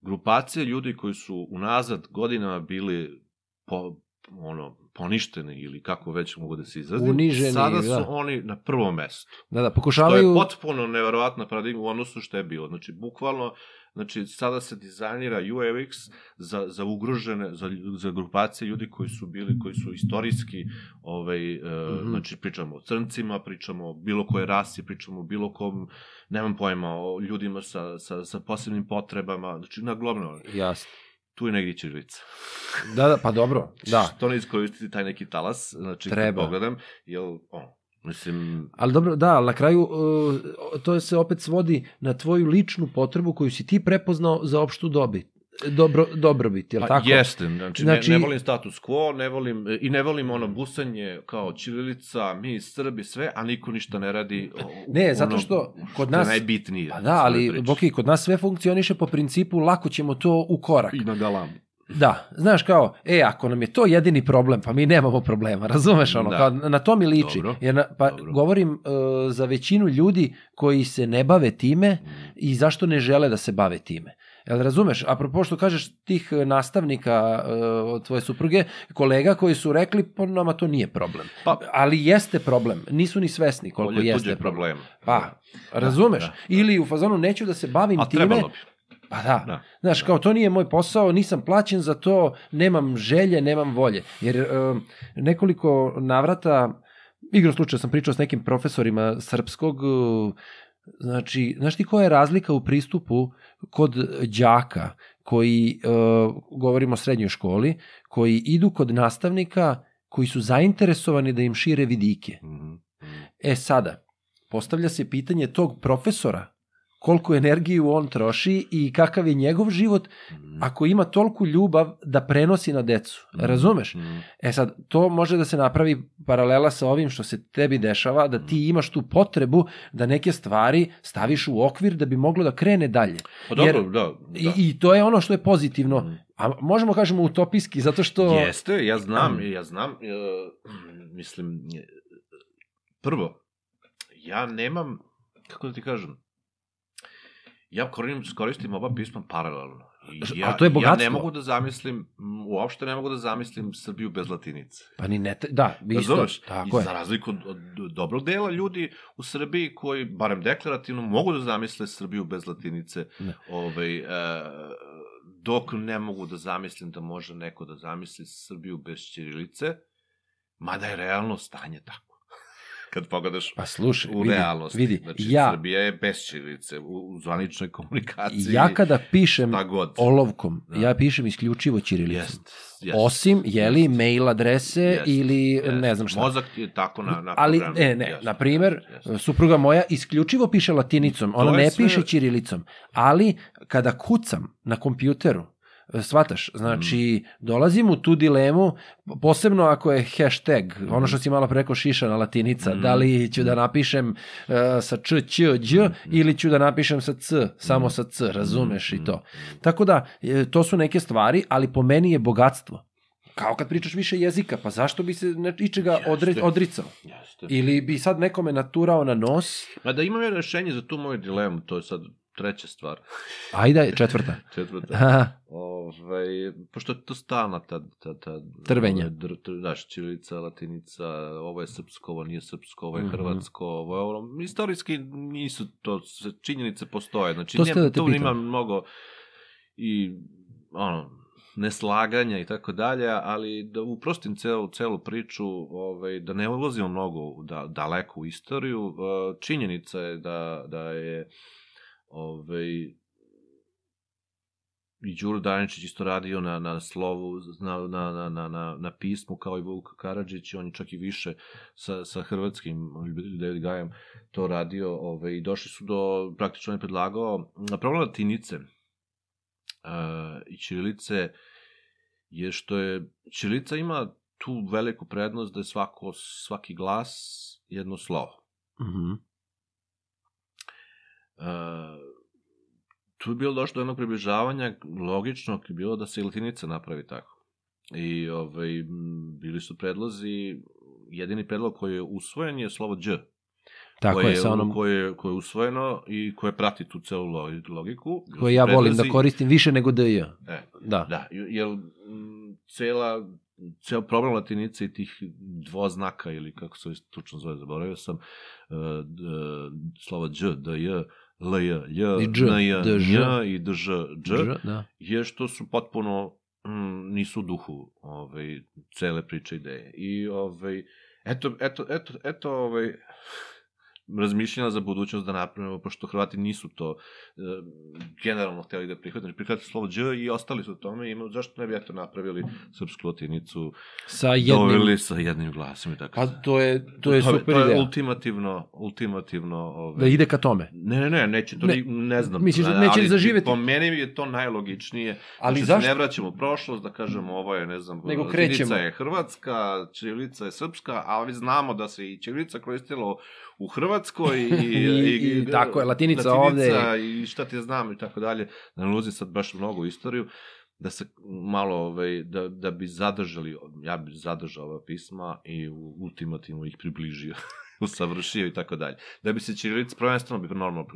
grupacije ljudi koji su unazad godinama bili po, ono poništeni ili kako već mogu da se izrazim Uniženi, sada su da. oni na prvom mestu Da, da, to je pokušavaju... potpuno neverovatna paradigma u odnosu što je bilo. Znači, bukvalno, znači, sada se dizajnira UX za, za ugrožene, za, za grupacije ljudi koji su bili, koji su istorijski, ovaj, e, Mhm. znači, pričamo o crncima, pričamo o bilo koje rasi, pričamo o bilo kom, nemam pojma, o ljudima sa, sa, sa posebnim potrebama, znači, na globalno, Jasno. tu je negdje ćirilica. Da, da, pa dobro, da. Što ne iskoristiti taj neki talas, znači, Treba. pogledam, jel, ono, mislim, Ali dobro, da, ali na kraju uh, to se opet svodi na tvoju ličnu potrebu koju si ti prepoznao za opštu dobit. Dobro, dobrobit, je li Pa tako? jeste, znači, Znači- ne, ne volim status quo, ne volim, i ne volim ono busanje kao Ćirilica, mi Srbi, sve, a niko ništa ne radi. o- Ne, zato ono što kod što je nas- najbitnije. Pa da, ali, Boki, kod nas sve funkcioniše po principu lako ćemo to u korak. I na galamu. Da, znaš kao, e, ako nam je to jedini problem, pa mi nemamo problema, razumeš ono, Da. kao, na to mi liči. Dobro, Jer na, pa dobro. govorim uh, za većinu ljudi koji se ne bave time i zašto ne žele da se bave time. Jel razumeš? Apropo što kažeš tih e, nastavnika uh, od tvoje supruge, kolega koji su rekli, pa nama to nije problem. Pa- Ali jeste problem, nisu ni svesni koliko jeste problem. problema. Pa, razumeš? da, da. Ili u fazonu neću da se bavim A time, bi. Pa da. Da. Znaš, kao to nije moj posao, nisam plaćen za to, nemam želje, nemam volje. Jer um, nekoliko navrata, igrom slučaja sam pričao s nekim profesorima srpskog, uh, Znači, znaš ti koja je razlika u pristupu kod đaka koji, uh, govorimo o srednjoj školi, koji idu kod nastavnika koji su zainteresovani da im šire vidike. Mhm. E sada, postavlja se pitanje tog profesora, koliko energiju on troši i kakav je njegov život Mhm. ako ima tolku ljubav da prenosi na decu. Razumeš? Mhm. E sad, to može da se napravi paralela sa ovim što se tebi dešava, da ti imaš tu potrebu da neke stvari staviš u okvir da bi moglo da krene dalje. Pa dobro, Jer- da. da. I, I to je ono što je pozitivno. Mhm. A možemo kažemo utopijski, zato što... Jeste, ja znam, ja znam, e, mislim, prvo, ja nemam, kako da ti kažem, ja koristim, koristim oba pisma paralelno. Ja, ali to je Ja bogatstvo. ne mogu da zamislim, uopšte ne mogu da zamislim Srbiju bez latinice. Pa ni ne... Da, vi isto. Razumeš? Tako I je. za razliku od, od dobrog dela ljudi u Srbiji koji, barem deklarativno, mogu da zamisle Srbiju bez latinice, Ne. ovaj, e, dok ne mogu da zamislim da može neko da zamisli Srbiju bez Ćirilice, mada je realno stanje tako. Kad pogledaš Pa slušaj, u vidi, realnosti. vidi, znači, ja, Srbija je bez Ćirilice u, u zvaničnoj komunikaciji. ja kada pišem olovkom, Da. ja pišem isključivo ćirilicom. Jest, jest, Osim, jeli, jest. mail adrese Jest, ili jest. ne znam šta. Mozak ti je tako na, na Ali, programu. ne, ne, Jest, na primer, jest, supruga moja isključivo piše latinicom, ona ne sve- piše ćirilicom, ali kada kucam na kompjuteru, shvataš, znači Mm. dolazim u tu dilemu, posebno ako je hashtag, ono što si malo preko šišana latinica, Mm. da li ću da napišem uh, sa č, ć, đ Mm. ili ću da napišem sa c, samo sa c, razumeš i to. Tako da, e, to su neke stvari, ali po meni je bogatstvo. Kao kad pričaš više jezika, pa zašto bi se ne- ičega odre, odricao? Jeste. Ili bi sad nekome naturao na nos? Ma da imam ja rešenje za tu moju dilemu, to je sad treća stvar. Ajde, četvrta. Četvrta. Aha, Ovaj, pošto je to stalna ta, ta, ta Trvenja. Dr, tr, daš, čilica, latinica, ovo je srpsko, ovo nije srpsko, ovo je Mhm. hrvatsko, ovo je ono, istorijski nisu to, činjenice postoje, znači To nema, da te tu ima mnogo i ono, neslaganja i tako dalje, ali da uprostim celu, celu priču, ovaj, da ne ulazimo mnogo u da, daleko u istoriju, uh, činjenica je da, da je ovaj, i Đuro Daničić isto radio na, na slovu, na, na, na, na, na, pismu, kao i Vuk Karadžić, on je čak i više sa, sa hrvatskim David Gajem to radio, ovaj, i došli su do, praktično on je predlagao, na problem latinice uh, i Ćirilice je što je, Ćirilica ima tu veliku prednost da je svako, svaki glas jedno slovo. mhm. Uh, tu je bilo došlo do jednog približavanja, logično je bilo da se i latinica napravi tako. I ovaj, bili su predlozi, jedini predlog koji je usvojen je slovo dž. Tako koje je, sa onom koje, je, koje je usvojeno i koje prati tu celu lo- logiku. Koje ja volim da koristim više nego DJ. E, Da. Da, jer m, cela, ceo problem latinice i tih dvoznaka, ili kako se tučno zove, zaboravio sam, uh, d, slova dž, dj, lj, lj, I dž, nj, dž. nj i dž, dž, Dž, da. je što su potpuno mm, nisu u duhu ovaj, cele priče ideje. I ovaj, eto, eto, eto, eto ovaj, razmišljanja za budućnost da napravimo, pošto Hrvati nisu to e, generalno hteli da prihvate, znači prihvatili slovo dž i ostali su u tome i ima, zašto ne bi eto napravili srpsku latinicu, Sa jednim... doveli sa jednim glasom i tako. Pa to je, to je super to je ideja. ultimativno, ultimativno ovaj, Da ide ka tome. Ne, ne, ne, neće to, Ne. ne, ne znam. Misliš da ali neće zaživeti? Po meni je to najlogičnije. Ali znači, zašto? se ne vraćamo u prošlost, da kažemo ovo je, ne znam, Nego krećemo. je hrvatska, ćirilica je srpska, ali znamo da se i ćirilica koristilo u Hrvatskoj i, I- i tako je, latinica i šta ti znam i tako dalje. Da ne ulazi sad baš mnogo u istoriju da se malo, ovaj, da, da bi zadržali, ja bi zadržao ova pisma i ultimativno ih približio, usavršio i tako dalje. Da bi se Ćirilica, prvenstveno bi normalno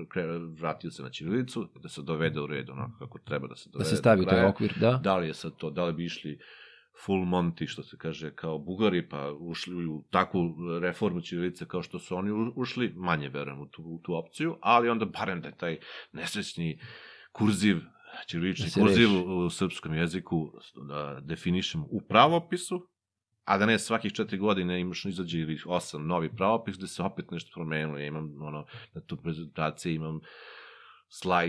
vratio se na Ćirilicu, da se dovede u red onako kako treba da se Da dovede. se stavi taj okvir, da. Da li je sad to, da li bi išli full Monty, što se kaže, kao Bugari, pa ušli u takvu reformu Ćirilice kao što su oni ušli, manje verujem u tu, u tu opciju, ali onda barem da je taj nesrećni kurziv, ćirilični Da kurziv reši. u, srpskom jeziku da definišemo u pravopisu, a da ne svakih četiri godine imaš izađe ili osam novi pravopis gde se opet nešto promenilo. Ja imam ono, na tu prezentaciji imam slajd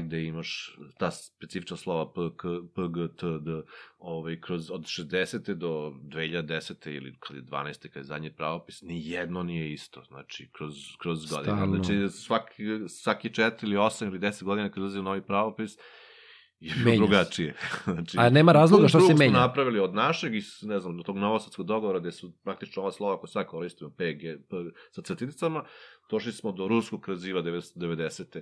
gde imaš ta specifična slova P, K, P, G, T, D, ovaj, kroz od 60. do 2010. ili kad je 12. kad je zadnji pravopis, ni jedno nije isto, znači, kroz, kroz godine. Stalno. Znači, svaki, svaki 4 ili 8 ili 10 godina kad ulazi novi pravopis, je bilo Menja drugačije. znači, A nema razloga što se drugog smo menja. napravili od našeg i, ne znam, do tog novosadskog dogovora gde su praktično ova slova koja sad koristimo, PG, P, sa crticama, došli smo do ruskog kraziva 90.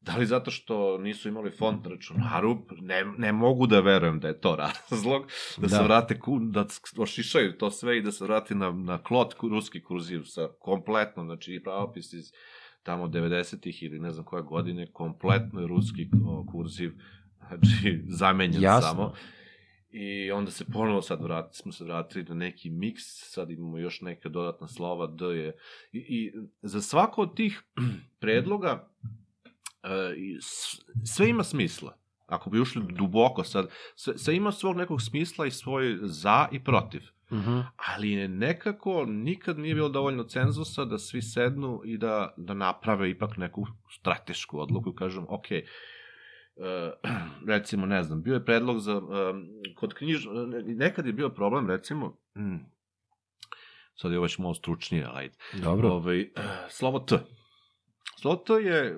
Da li zato što nisu imali font na računaru, ne, ne mogu da verujem da je to razlog, da, da. se vrate, ku, da ošišaju to sve i da se vrati na, na klot ruski kurziv sa kompletno, znači i pravopis iz tamo 90-ih ili ne znam koje godine, kompletno je ruski kurziv, znači zamenjen Jasno. samo. I onda se ponovo sad vrati, smo se vratili na neki miks, sad imamo još neka dodatna slova, D je. I, i za svako od tih predloga sve ima smisla. Ako bi ušli duboko sad, sve, sve ima svog nekog smisla i svoj za i protiv. Mhm. Ali je nekako nikad nije bilo dovoljno cenzusa da svi sednu i da, da naprave ipak neku stratešku odluku i kažem, ok, Uh, recimo, ne znam, bio je predlog za, um, kod knjiž... Nekad je bio problem, recimo, mm, sad je ovo već malo stručnije, ali ajde. Dobro. Ovaj, eh, slovo T. Slovo T je eh,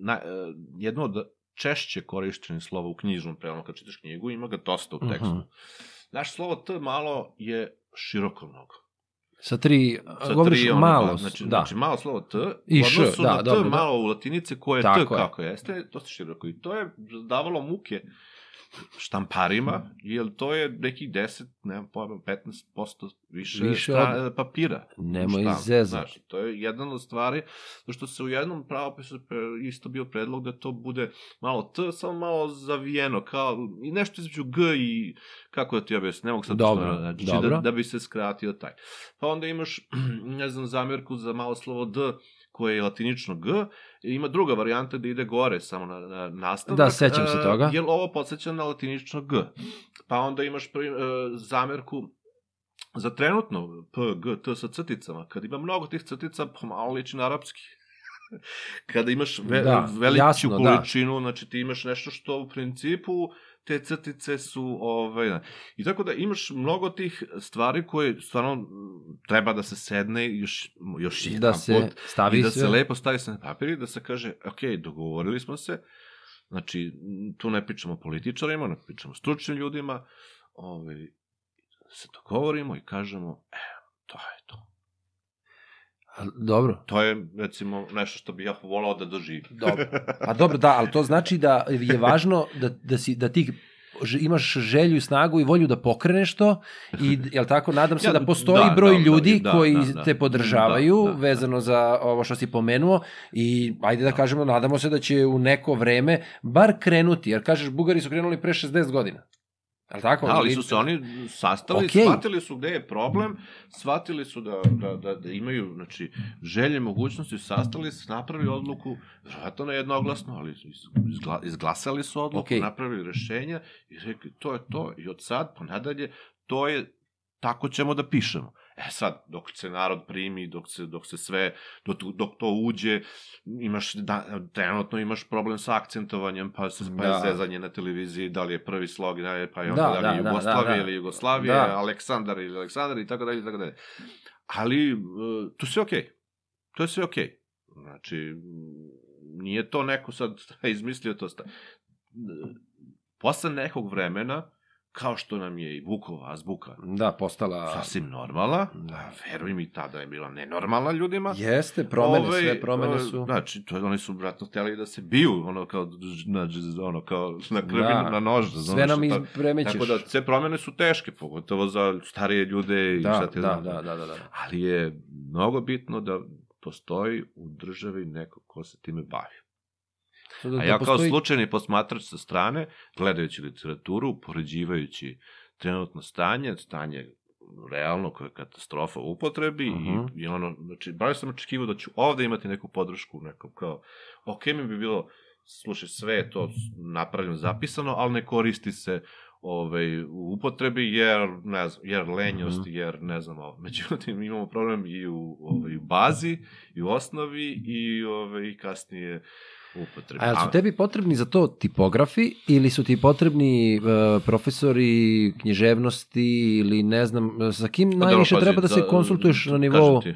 na, eh, jedno od češće korišćenih slova u knjižnom prevodu. Kad čitaš knjigu, ima ga dosta u tekstu. Mhm. Naš slovo T malo je široko mnogo. Sa tri, Sa govoriš tri, ono, malo, ba- znači, da. znači malo slovo T, I š, odnosu da, na T dobro, da. malo u latinice koje je T Tako je. kako jeste, dosta široko. I to je davalo muke štamparima, jer to je nekih 10, ne pojma, 15% više, Više stra, papira. Nemoj štampu. zezati. Znaš, to je jedna od stvari, zašto se u jednom pravopisu isto bio predlog da to bude malo T, samo malo zavijeno, kao i nešto između G i, kako da ti objasnim, ne mogu sad Dobro, što, znači, dobro. Da, da bi se skratio taj. Pa onda imaš, ne znam, zamjerku za malo slovo D, koje je latinično G, ima druga varijanta da ide gore, samo na, na nastavak. Da, sećam se e, toga. Jer ovo podsjeća na latinično G. Pa onda imaš pri, e, zamjerku za trenutno P, G, T sa crticama. Kad ima mnogo tih crtica, pomalo liči na arapski. Kada imaš ve, Da, veliću jasno, da. količinu, znači ti imaš nešto što u principu te crtice su ovaj da. i tako da imaš mnogo tih stvari koje stvarno treba da se sedne još još jedan Da se put stavi i da sve. se lepo stavi se na papir i da se kaže ok, dogovorili smo se znači tu ne pričamo političarima ne pričamo stručnim ljudima ovaj, se dogovorimo i kažemo e, to je to Dobro. to je recimo nešto što bi ja volao da doživim Dobro. Pa dobro, da, ali to znači da je važno da, da, si, da ti imaš želju, snagu i volju da pokreneš to i, jel tako, nadam se Ja, da postoji da, broj da, da, ljudi da, koji da, da. te podržavaju Da, da, da. vezano za ovo što si pomenuo i ajde da, kažemo, nadamo se da će u neko vreme bar krenuti, jer kažeš Bugari su krenuli pre 60 godina. Jel tako? Da, ali su se oni sastali, Okej. shvatili su gde je problem, shvatili su da, da, da, da imaju znači, želje, mogućnosti, sastali se, napravili odluku, vjerojatno nejednoglasno, ali izgla, izglasali su odluku, Okej. napravili rešenja i rekli to je to i od sad pa nadalje to je tako ćemo da pišemo. E sad, dok se narod primi, dok se, dok se sve, dok, dok to uđe, imaš, da, trenutno imaš problem sa akcentovanjem, pa, se, pa Da. zezanje na televiziji, da li je prvi slog, da je, pa je onda Da, da, da, li je da, Jugoslavija da, da. ili Jugoslavija, Da. Aleksandar ili Aleksandar i tako dalje, i tako dalje. Ali, e, to sve okej. To je sve okej. Znači, m, nije to neko sad izmislio to. Sta... Posle nekog vremena, kao što nam je i Vukova azbuka Da, postala... sasvim normalna, Da. veruj mi, tada je bila nenormalna ljudima. Jeste, promene, Ovaj, sve promene su... Znači, to, oni su, vratno, hteli da se biju, ono, kao, znači, ono, kao, na krvi, Da. na nož. Sve nam iz... ispremećeš. Tako da, sve promene su teške, pogotovo za starije ljude i da, šta ti da, znam. da, da, da, da. Ali je mnogo bitno da postoji u državi neko ko se time bavi. Da, da A ja kao postoji- slučajni posmatrač sa strane, gledajući literaturu, upoređivajući trenutno stanje, stanje realno koje je katastrofa u upotrebi Mhm. i, i ono, znači, baš sam očekivao da ću ovde imati neku podršku, nekom kao, ok mi bi bilo, slušaj, sve je to napravljeno, zapisano, ali ne koristi se ovaj, u upotrebi, jer, ne znam, jer lenjost, jer ne znam, ovo. međutim imamo problem i u ovaj, bazi, i u osnovi, i ovaj, kasnije u upotrebi. A jel su tebi potrebni za to tipografi ili su ti potrebni uh, profesori književnosti ili ne znam, sa kim Pa najviše treba da se da, konsultuješ na nivou? ti,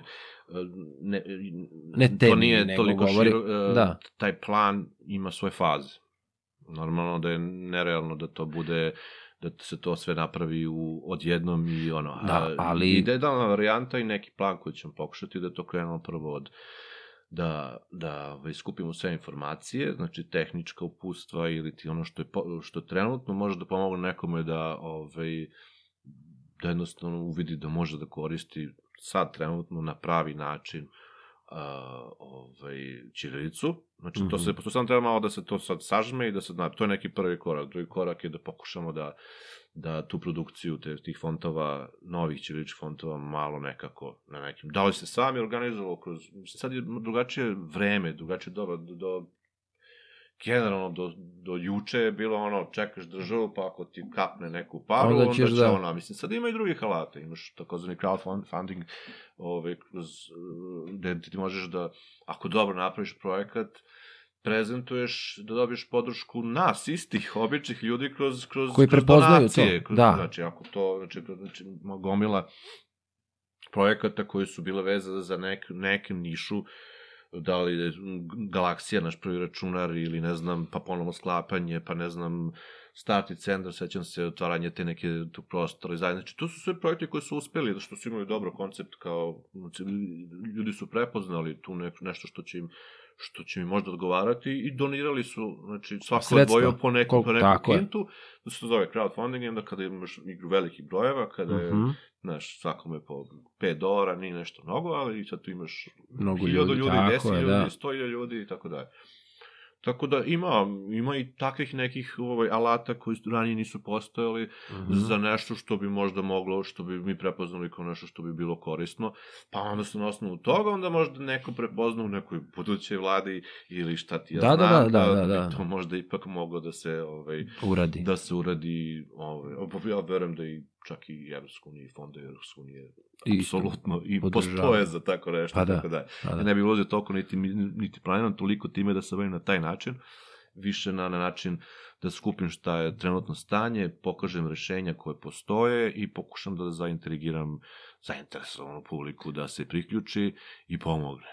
ne, Ne to temi, nije nego toliko govori- širo, e, da. taj plan ima svoje faze. Normalno da je nerealno da to bude da se to sve napravi u, odjednom i ono. Da, ali- Idealna varijanta i neki plan koji ćemo pokušati da to krenemo prvo od da, da ovaj, skupimo sve informacije, znači tehnička upustva ili ti ono što je, što trenutno može da pomogne nekome da ovaj, da jednostavno uvidi da može da koristi sad trenutno na pravi način a, ovaj, ćirilicu. Znači, to se, to samo treba malo da se to sad sažme i da se, zna, to je neki prvi korak. Drugi korak je da pokušamo da, da tu produkciju te, tih fontova, novih ćiriličnih fontova, malo nekako na nekim... Da li se sami organizovao kroz... Mislim, sad je drugačije vreme, drugačije doba, do, do generalno do, do juče je bilo ono, čekaš državu, pa ako ti kapne neku paru, Onda onda, ćeš će da- ona, mislim, sad ima i drugih alata, imaš takozvani crowdfunding, ovaj, kroz, eh, gde ti možeš da, ako dobro napraviš projekat, prezentuješ da dobiješ podršku nas, istih, običnih ljudi kroz, kroz, Koji kroz prepoznaju donacije, to, kroz, da. Znači, ako to, znači, znači, gomila projekata koji su bile vezane za nek, neku nišu, da li je Galaksija, naš prvi računar, ili ne znam, pa ponovno sklapanje, pa ne znam, startni centar, sećam se, otvaranje te neke tu prostora i. Znači, to su sve projekte koji su uspeli, što su imali dobro koncept, kao, znači, ljudi su prepoznali tu ne, nešto što će im što će mi možda odgovarati i donirali su, znači svako je Sredstva. odvojio po Koliko- po je. kintu, da se to zove crowdfunding i onda kada imaš igru velikih brojeva, kada je, Mhm. znaš, svakome po 5 dolara, nije nešto mnogo, ali sad tu imaš Mnogo 1000 ljudi, ljudi, tako 10 je, ljudi, da. 100 ljudi i tako dalje. Tako da ima, ima i takvih nekih ovaj, alata koji ranije nisu postojali Mhm. za nešto što bi možda moglo, što bi mi prepoznali kao nešto što bi bilo korisno, pa onda se na osnovu toga onda možda neko prepozna u nekoj budućoj vladi ili šta ti ja Da, da, znam, da, da, da, bi da. to možda ipak moglo da se ovaj, Uradi. da se uradi, ovaj, ja verujem da i čak i Evropska unija i fonda Evropska unije apsolutno i postoje za tako nešto. Pa da, tako da. pa da. Ja ne bih ulazio toliko, niti, niti planiram toliko time da se bavim na taj način, više na, na način da skupim šta je trenutno stanje, pokažem rešenja koje postoje i pokušam da zaintrigiram zainteresovanu publiku da se priključi i pomogne.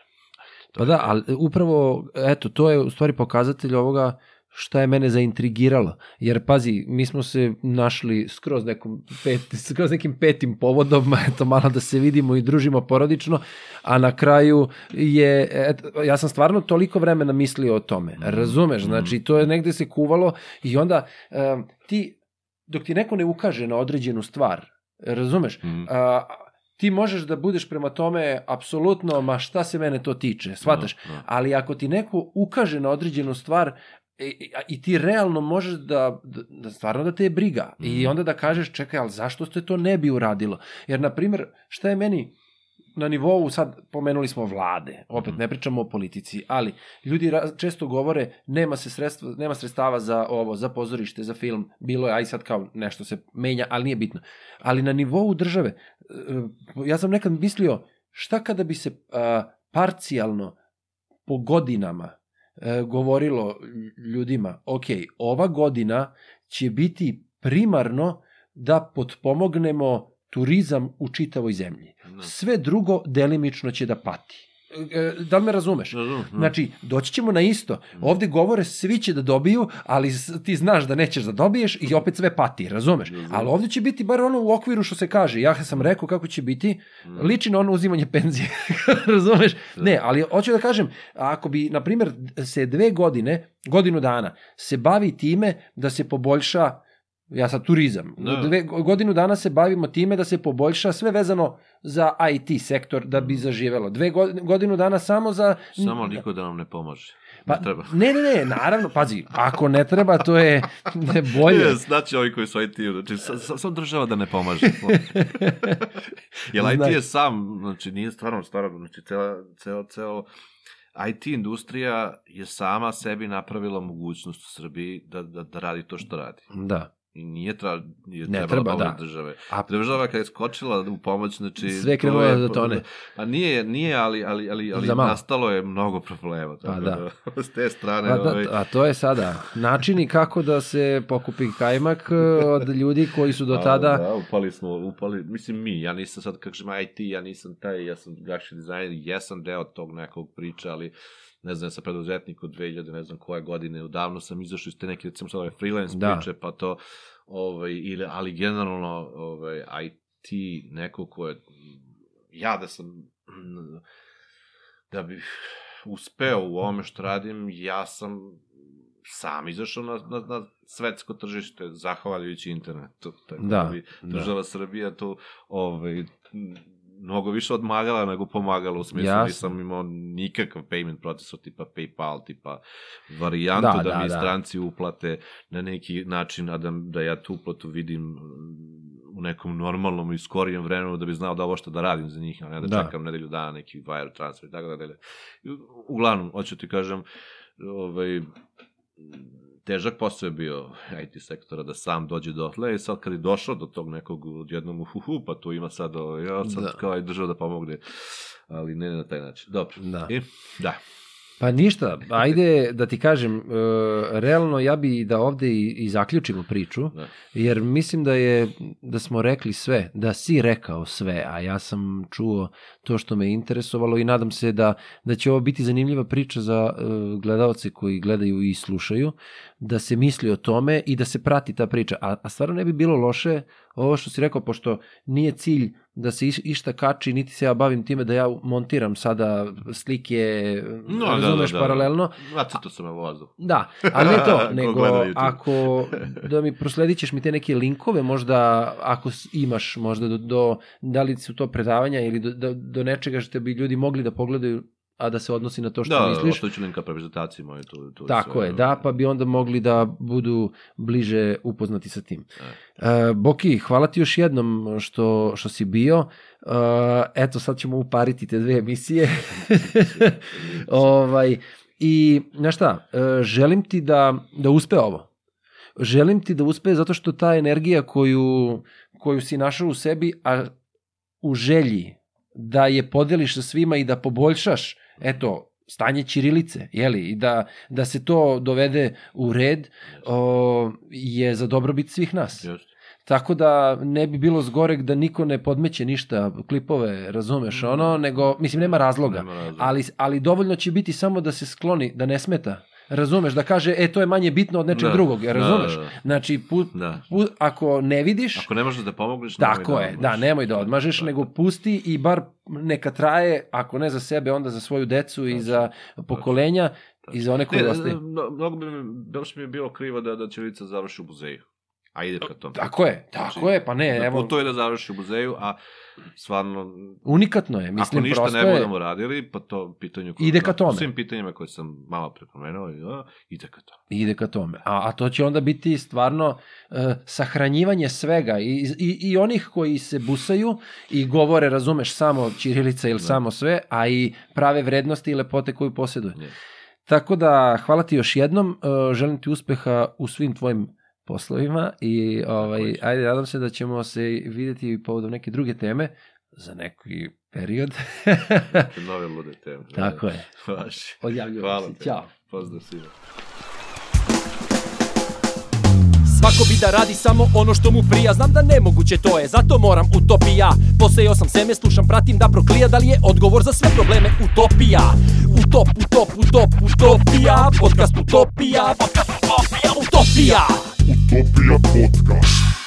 Pa da, ali upravo, eto, to je u stvari pokazatelj ovoga šta je mene zaintrigiralo. Jer, pazi, mi smo se našli skroz, nekom pet, skroz nekim petim povodom, eto, malo da se vidimo i družimo porodično, a na kraju je, eto, ja sam stvarno toliko vremena mislio o tome, razumeš? Znači, to je negde se kuvalo i onda um, ti, dok ti neko ne ukaže na određenu stvar, razumeš? Mm. A, ti možeš da budeš prema tome apsolutno, ma šta se mene to tiče, shvataš? Da, da. Ali ako ti neko ukaže na određenu stvar i, i- i ti realno možeš da, da, da stvarno da te je briga i Mhm. onda da kažeš čekaj, ali zašto ste to ne bi uradilo? Jer, na primjer, šta je meni na nivou, sad pomenuli smo vlade, opet Mhm. ne pričamo o politici, ali ljudi ra- često govore nema se sredstva, nema sredstava za ovo, za pozorište, za film, bilo je, aj sad kao nešto se menja, ali nije bitno. Ali na nivou države, e, ja sam nekad mislio, šta kada bi se a, parcijalno po godinama e, govorilo ljudima, ok, ova godina će biti primarno da potpomognemo turizam u čitavoj zemlji. Da. Sve drugo delimično će da pati. E, Da li me razumeš? Razumem, da. Znači, doći ćemo na isto. Ovde govore svi će da dobiju, ali ti znaš da nećeš da dobiješ i opet sve pati, razumeš? Razumem. Ali ovde će biti bar ono u okviru što se kaže. Ja sam rekao kako će biti, Mm. liči na ono uzimanje penzije, razumeš? Da. Ne, ali hoću da kažem, ako bi, na primjer, se dve godine, godinu dana, se bavi time da se poboljša ja sad turizam. Da. Dve, godinu dana se bavimo time da se poboljša sve vezano za IT sektor da Mm. bi zaživelo. Dve godine, godinu dana samo za... Samo niko da nam ne pomaže. Pa, ne treba. Ne, ne, ne, naravno, pazi, ako ne treba, to je ne, bolje. Je, znači ovi koji su IT, znači sa- sa- sam država da ne pomaže. Jer IT Znači. je sam, znači nije stvarno, stvarno, znači ceo, ceo, ceo IT industrija je sama sebi napravila mogućnost u Srbiji da, da, da radi to što radi. Da. I nije, tra, nije Ne treba, pomoć da. države. A- Država kada je skočila u pomoć, znači... Sve je to krenulo je- da tone. Pa nije, nije, ali, ali, ali, ali nastalo je mnogo problema. Tako da. da. S te strane... A, ovaj, da, a to je sada načini kako da se pokupi kajmak e, od ljudi koji su do Pa, tada... Da, upali smo, upali, mislim mi, ja nisam sad, kako kažem, IT, ja nisam taj, ja sam grafički dizajner, jesam deo tog nekog priča, ali ne znam, ja sam preduzetnik od 2000, ne znam koje godine, odavno sam izašao iz te neke, recimo sad ove freelance Da. priče, pa to, ovaj, ili, ali generalno, ovaj, IT, neko ko je, ja da sam, da bih uspeo u ovome što radim, ja sam sam izašao na, na, na svetsko tržište, zahvaljujući internetu. Tako Da, bi da. država Srbija tu ovaj, mnogo više odmagala nego pomagala, u smislu Jasno. nisam imao nikakav payment procesor tipa PayPal, tipa varijantu Da, da, da, mi da. stranci uplate na neki način, a da, da ja tu uplatu vidim mm, u nekom normalnom i skorijem vremenu da bi znao da ovo što da radim za njih, a ne da, Da. čekam nedelju dana neki wire transfer i tako dalje. Uglavnom, hoću ti kažem, ovaj, težak posao je bio IT sektora da sam dođe dotle i sad kad je došao do tog nekog odjednom uhuhu, pa tu ima sad, ovaj, ja sad Da. da. kao i država da pomogne, ali ne na taj način. Dobro. Da. I, da. Pa ništa, ajde da ti kažem, e, realno ja bi da ovde i, i zaključimo priču, Da. jer mislim da je, da smo rekli sve, da si rekao sve, a ja sam čuo to što me interesovalo i nadam se da, da će ovo biti zanimljiva priča za e, gledalce koji gledaju i slušaju, da se misli o tome i da se prati ta priča. A, a stvarno ne bi bilo loše ovo što si rekao, pošto nije cilj da se iš, išta kači, niti se ja bavim time da ja montiram sada slike, No, razumeš, paralelno. Nacrtao sam na vozu. Da, ali ne to, nego ako da mi prosledit ćeš mi te neke linkove, možda ako imaš možda do, do da li su to predavanja ili do, do, do nečega što bi ljudi mogli da pogledaju, a da se odnosi na to što Da, misliš. ostavit ću prezentaciji moje. Tu, tu Tako sve, je, da, pa bi onda mogli da budu bliže upoznati sa tim. E, Boki, hvala ti još jednom što, što si bio. E, eto, sad ćemo upariti te dve emisije. ovaj, I, znaš šta, e, želim ti da, da uspe ovo. Želim ti da uspe zato što ta energija koju, koju si našao u sebi, a u želji da je podeliš sa svima i da poboljšaš, eto, stanje ćirilice, jeli, i da, da se to dovede u red, o, je za dobrobit svih nas. Just. Tako da ne bi bilo zgoreg da niko ne podmeće ništa, klipove, razumeš, ono, nego, mislim, nema razloga. Nema razloga. Ali, ali dovoljno će biti samo da se skloni, da ne smeta. Razumeš, da kaže, e, to je manje bitno od nečeg Da, drugog, da, razumeš? da, da. Znači, pu, Da. pu, ako ne vidiš, Ako ne možeš da pomogneš, tako nemoj je, odmažeš. da, nemoj da odmažeš, Da, nego pusti i bar neka traje, ako ne za sebe, onda za svoju decu i za pokolenja i za one koji Ne, ostaju. mnogo bi mi, baš mi je bilo krivo da, da Ćirilica završi u muzeju. A ide ka tome. Tako je, tako je, pa ne, da evo, putuje da završi u muzeju, a stvarno, unikatno je, ako mislim, ništa prosto ne je, budemo radili, po to pitanju... koje- Ide ka tome. svim pitanjima koje sam malo prepomenuo, ide ka tome. ide ka tome. A, a to će onda biti stvarno e, sahranjivanje svega I, i, i onih koji se busaju i govore, razumeš, samo Ćirilica ili Da. samo sve, a i prave vrednosti i lepote koju posjeduje. Ne. Tako da, hvala ti još jednom, e, želim ti uspeha u svim tvojim poslovima i ovaj, ajde, nadam se da ćemo se vidjeti i povodom neke druge teme za neki period. Neke Nove lude teme. Tako je. Vaši. Hvala se. te. Ćao. Pozdrav svima. Svako bi da radi samo ono što mu prija Znam da nemoguće to je, zato moram utopija Posejao sam seme, slušam, pratim da proklija Da li je odgovor za sve probleme utopija Utop, utop, utop, utopija Podcast utopija Podcast utopija, utopija Utopija podcast.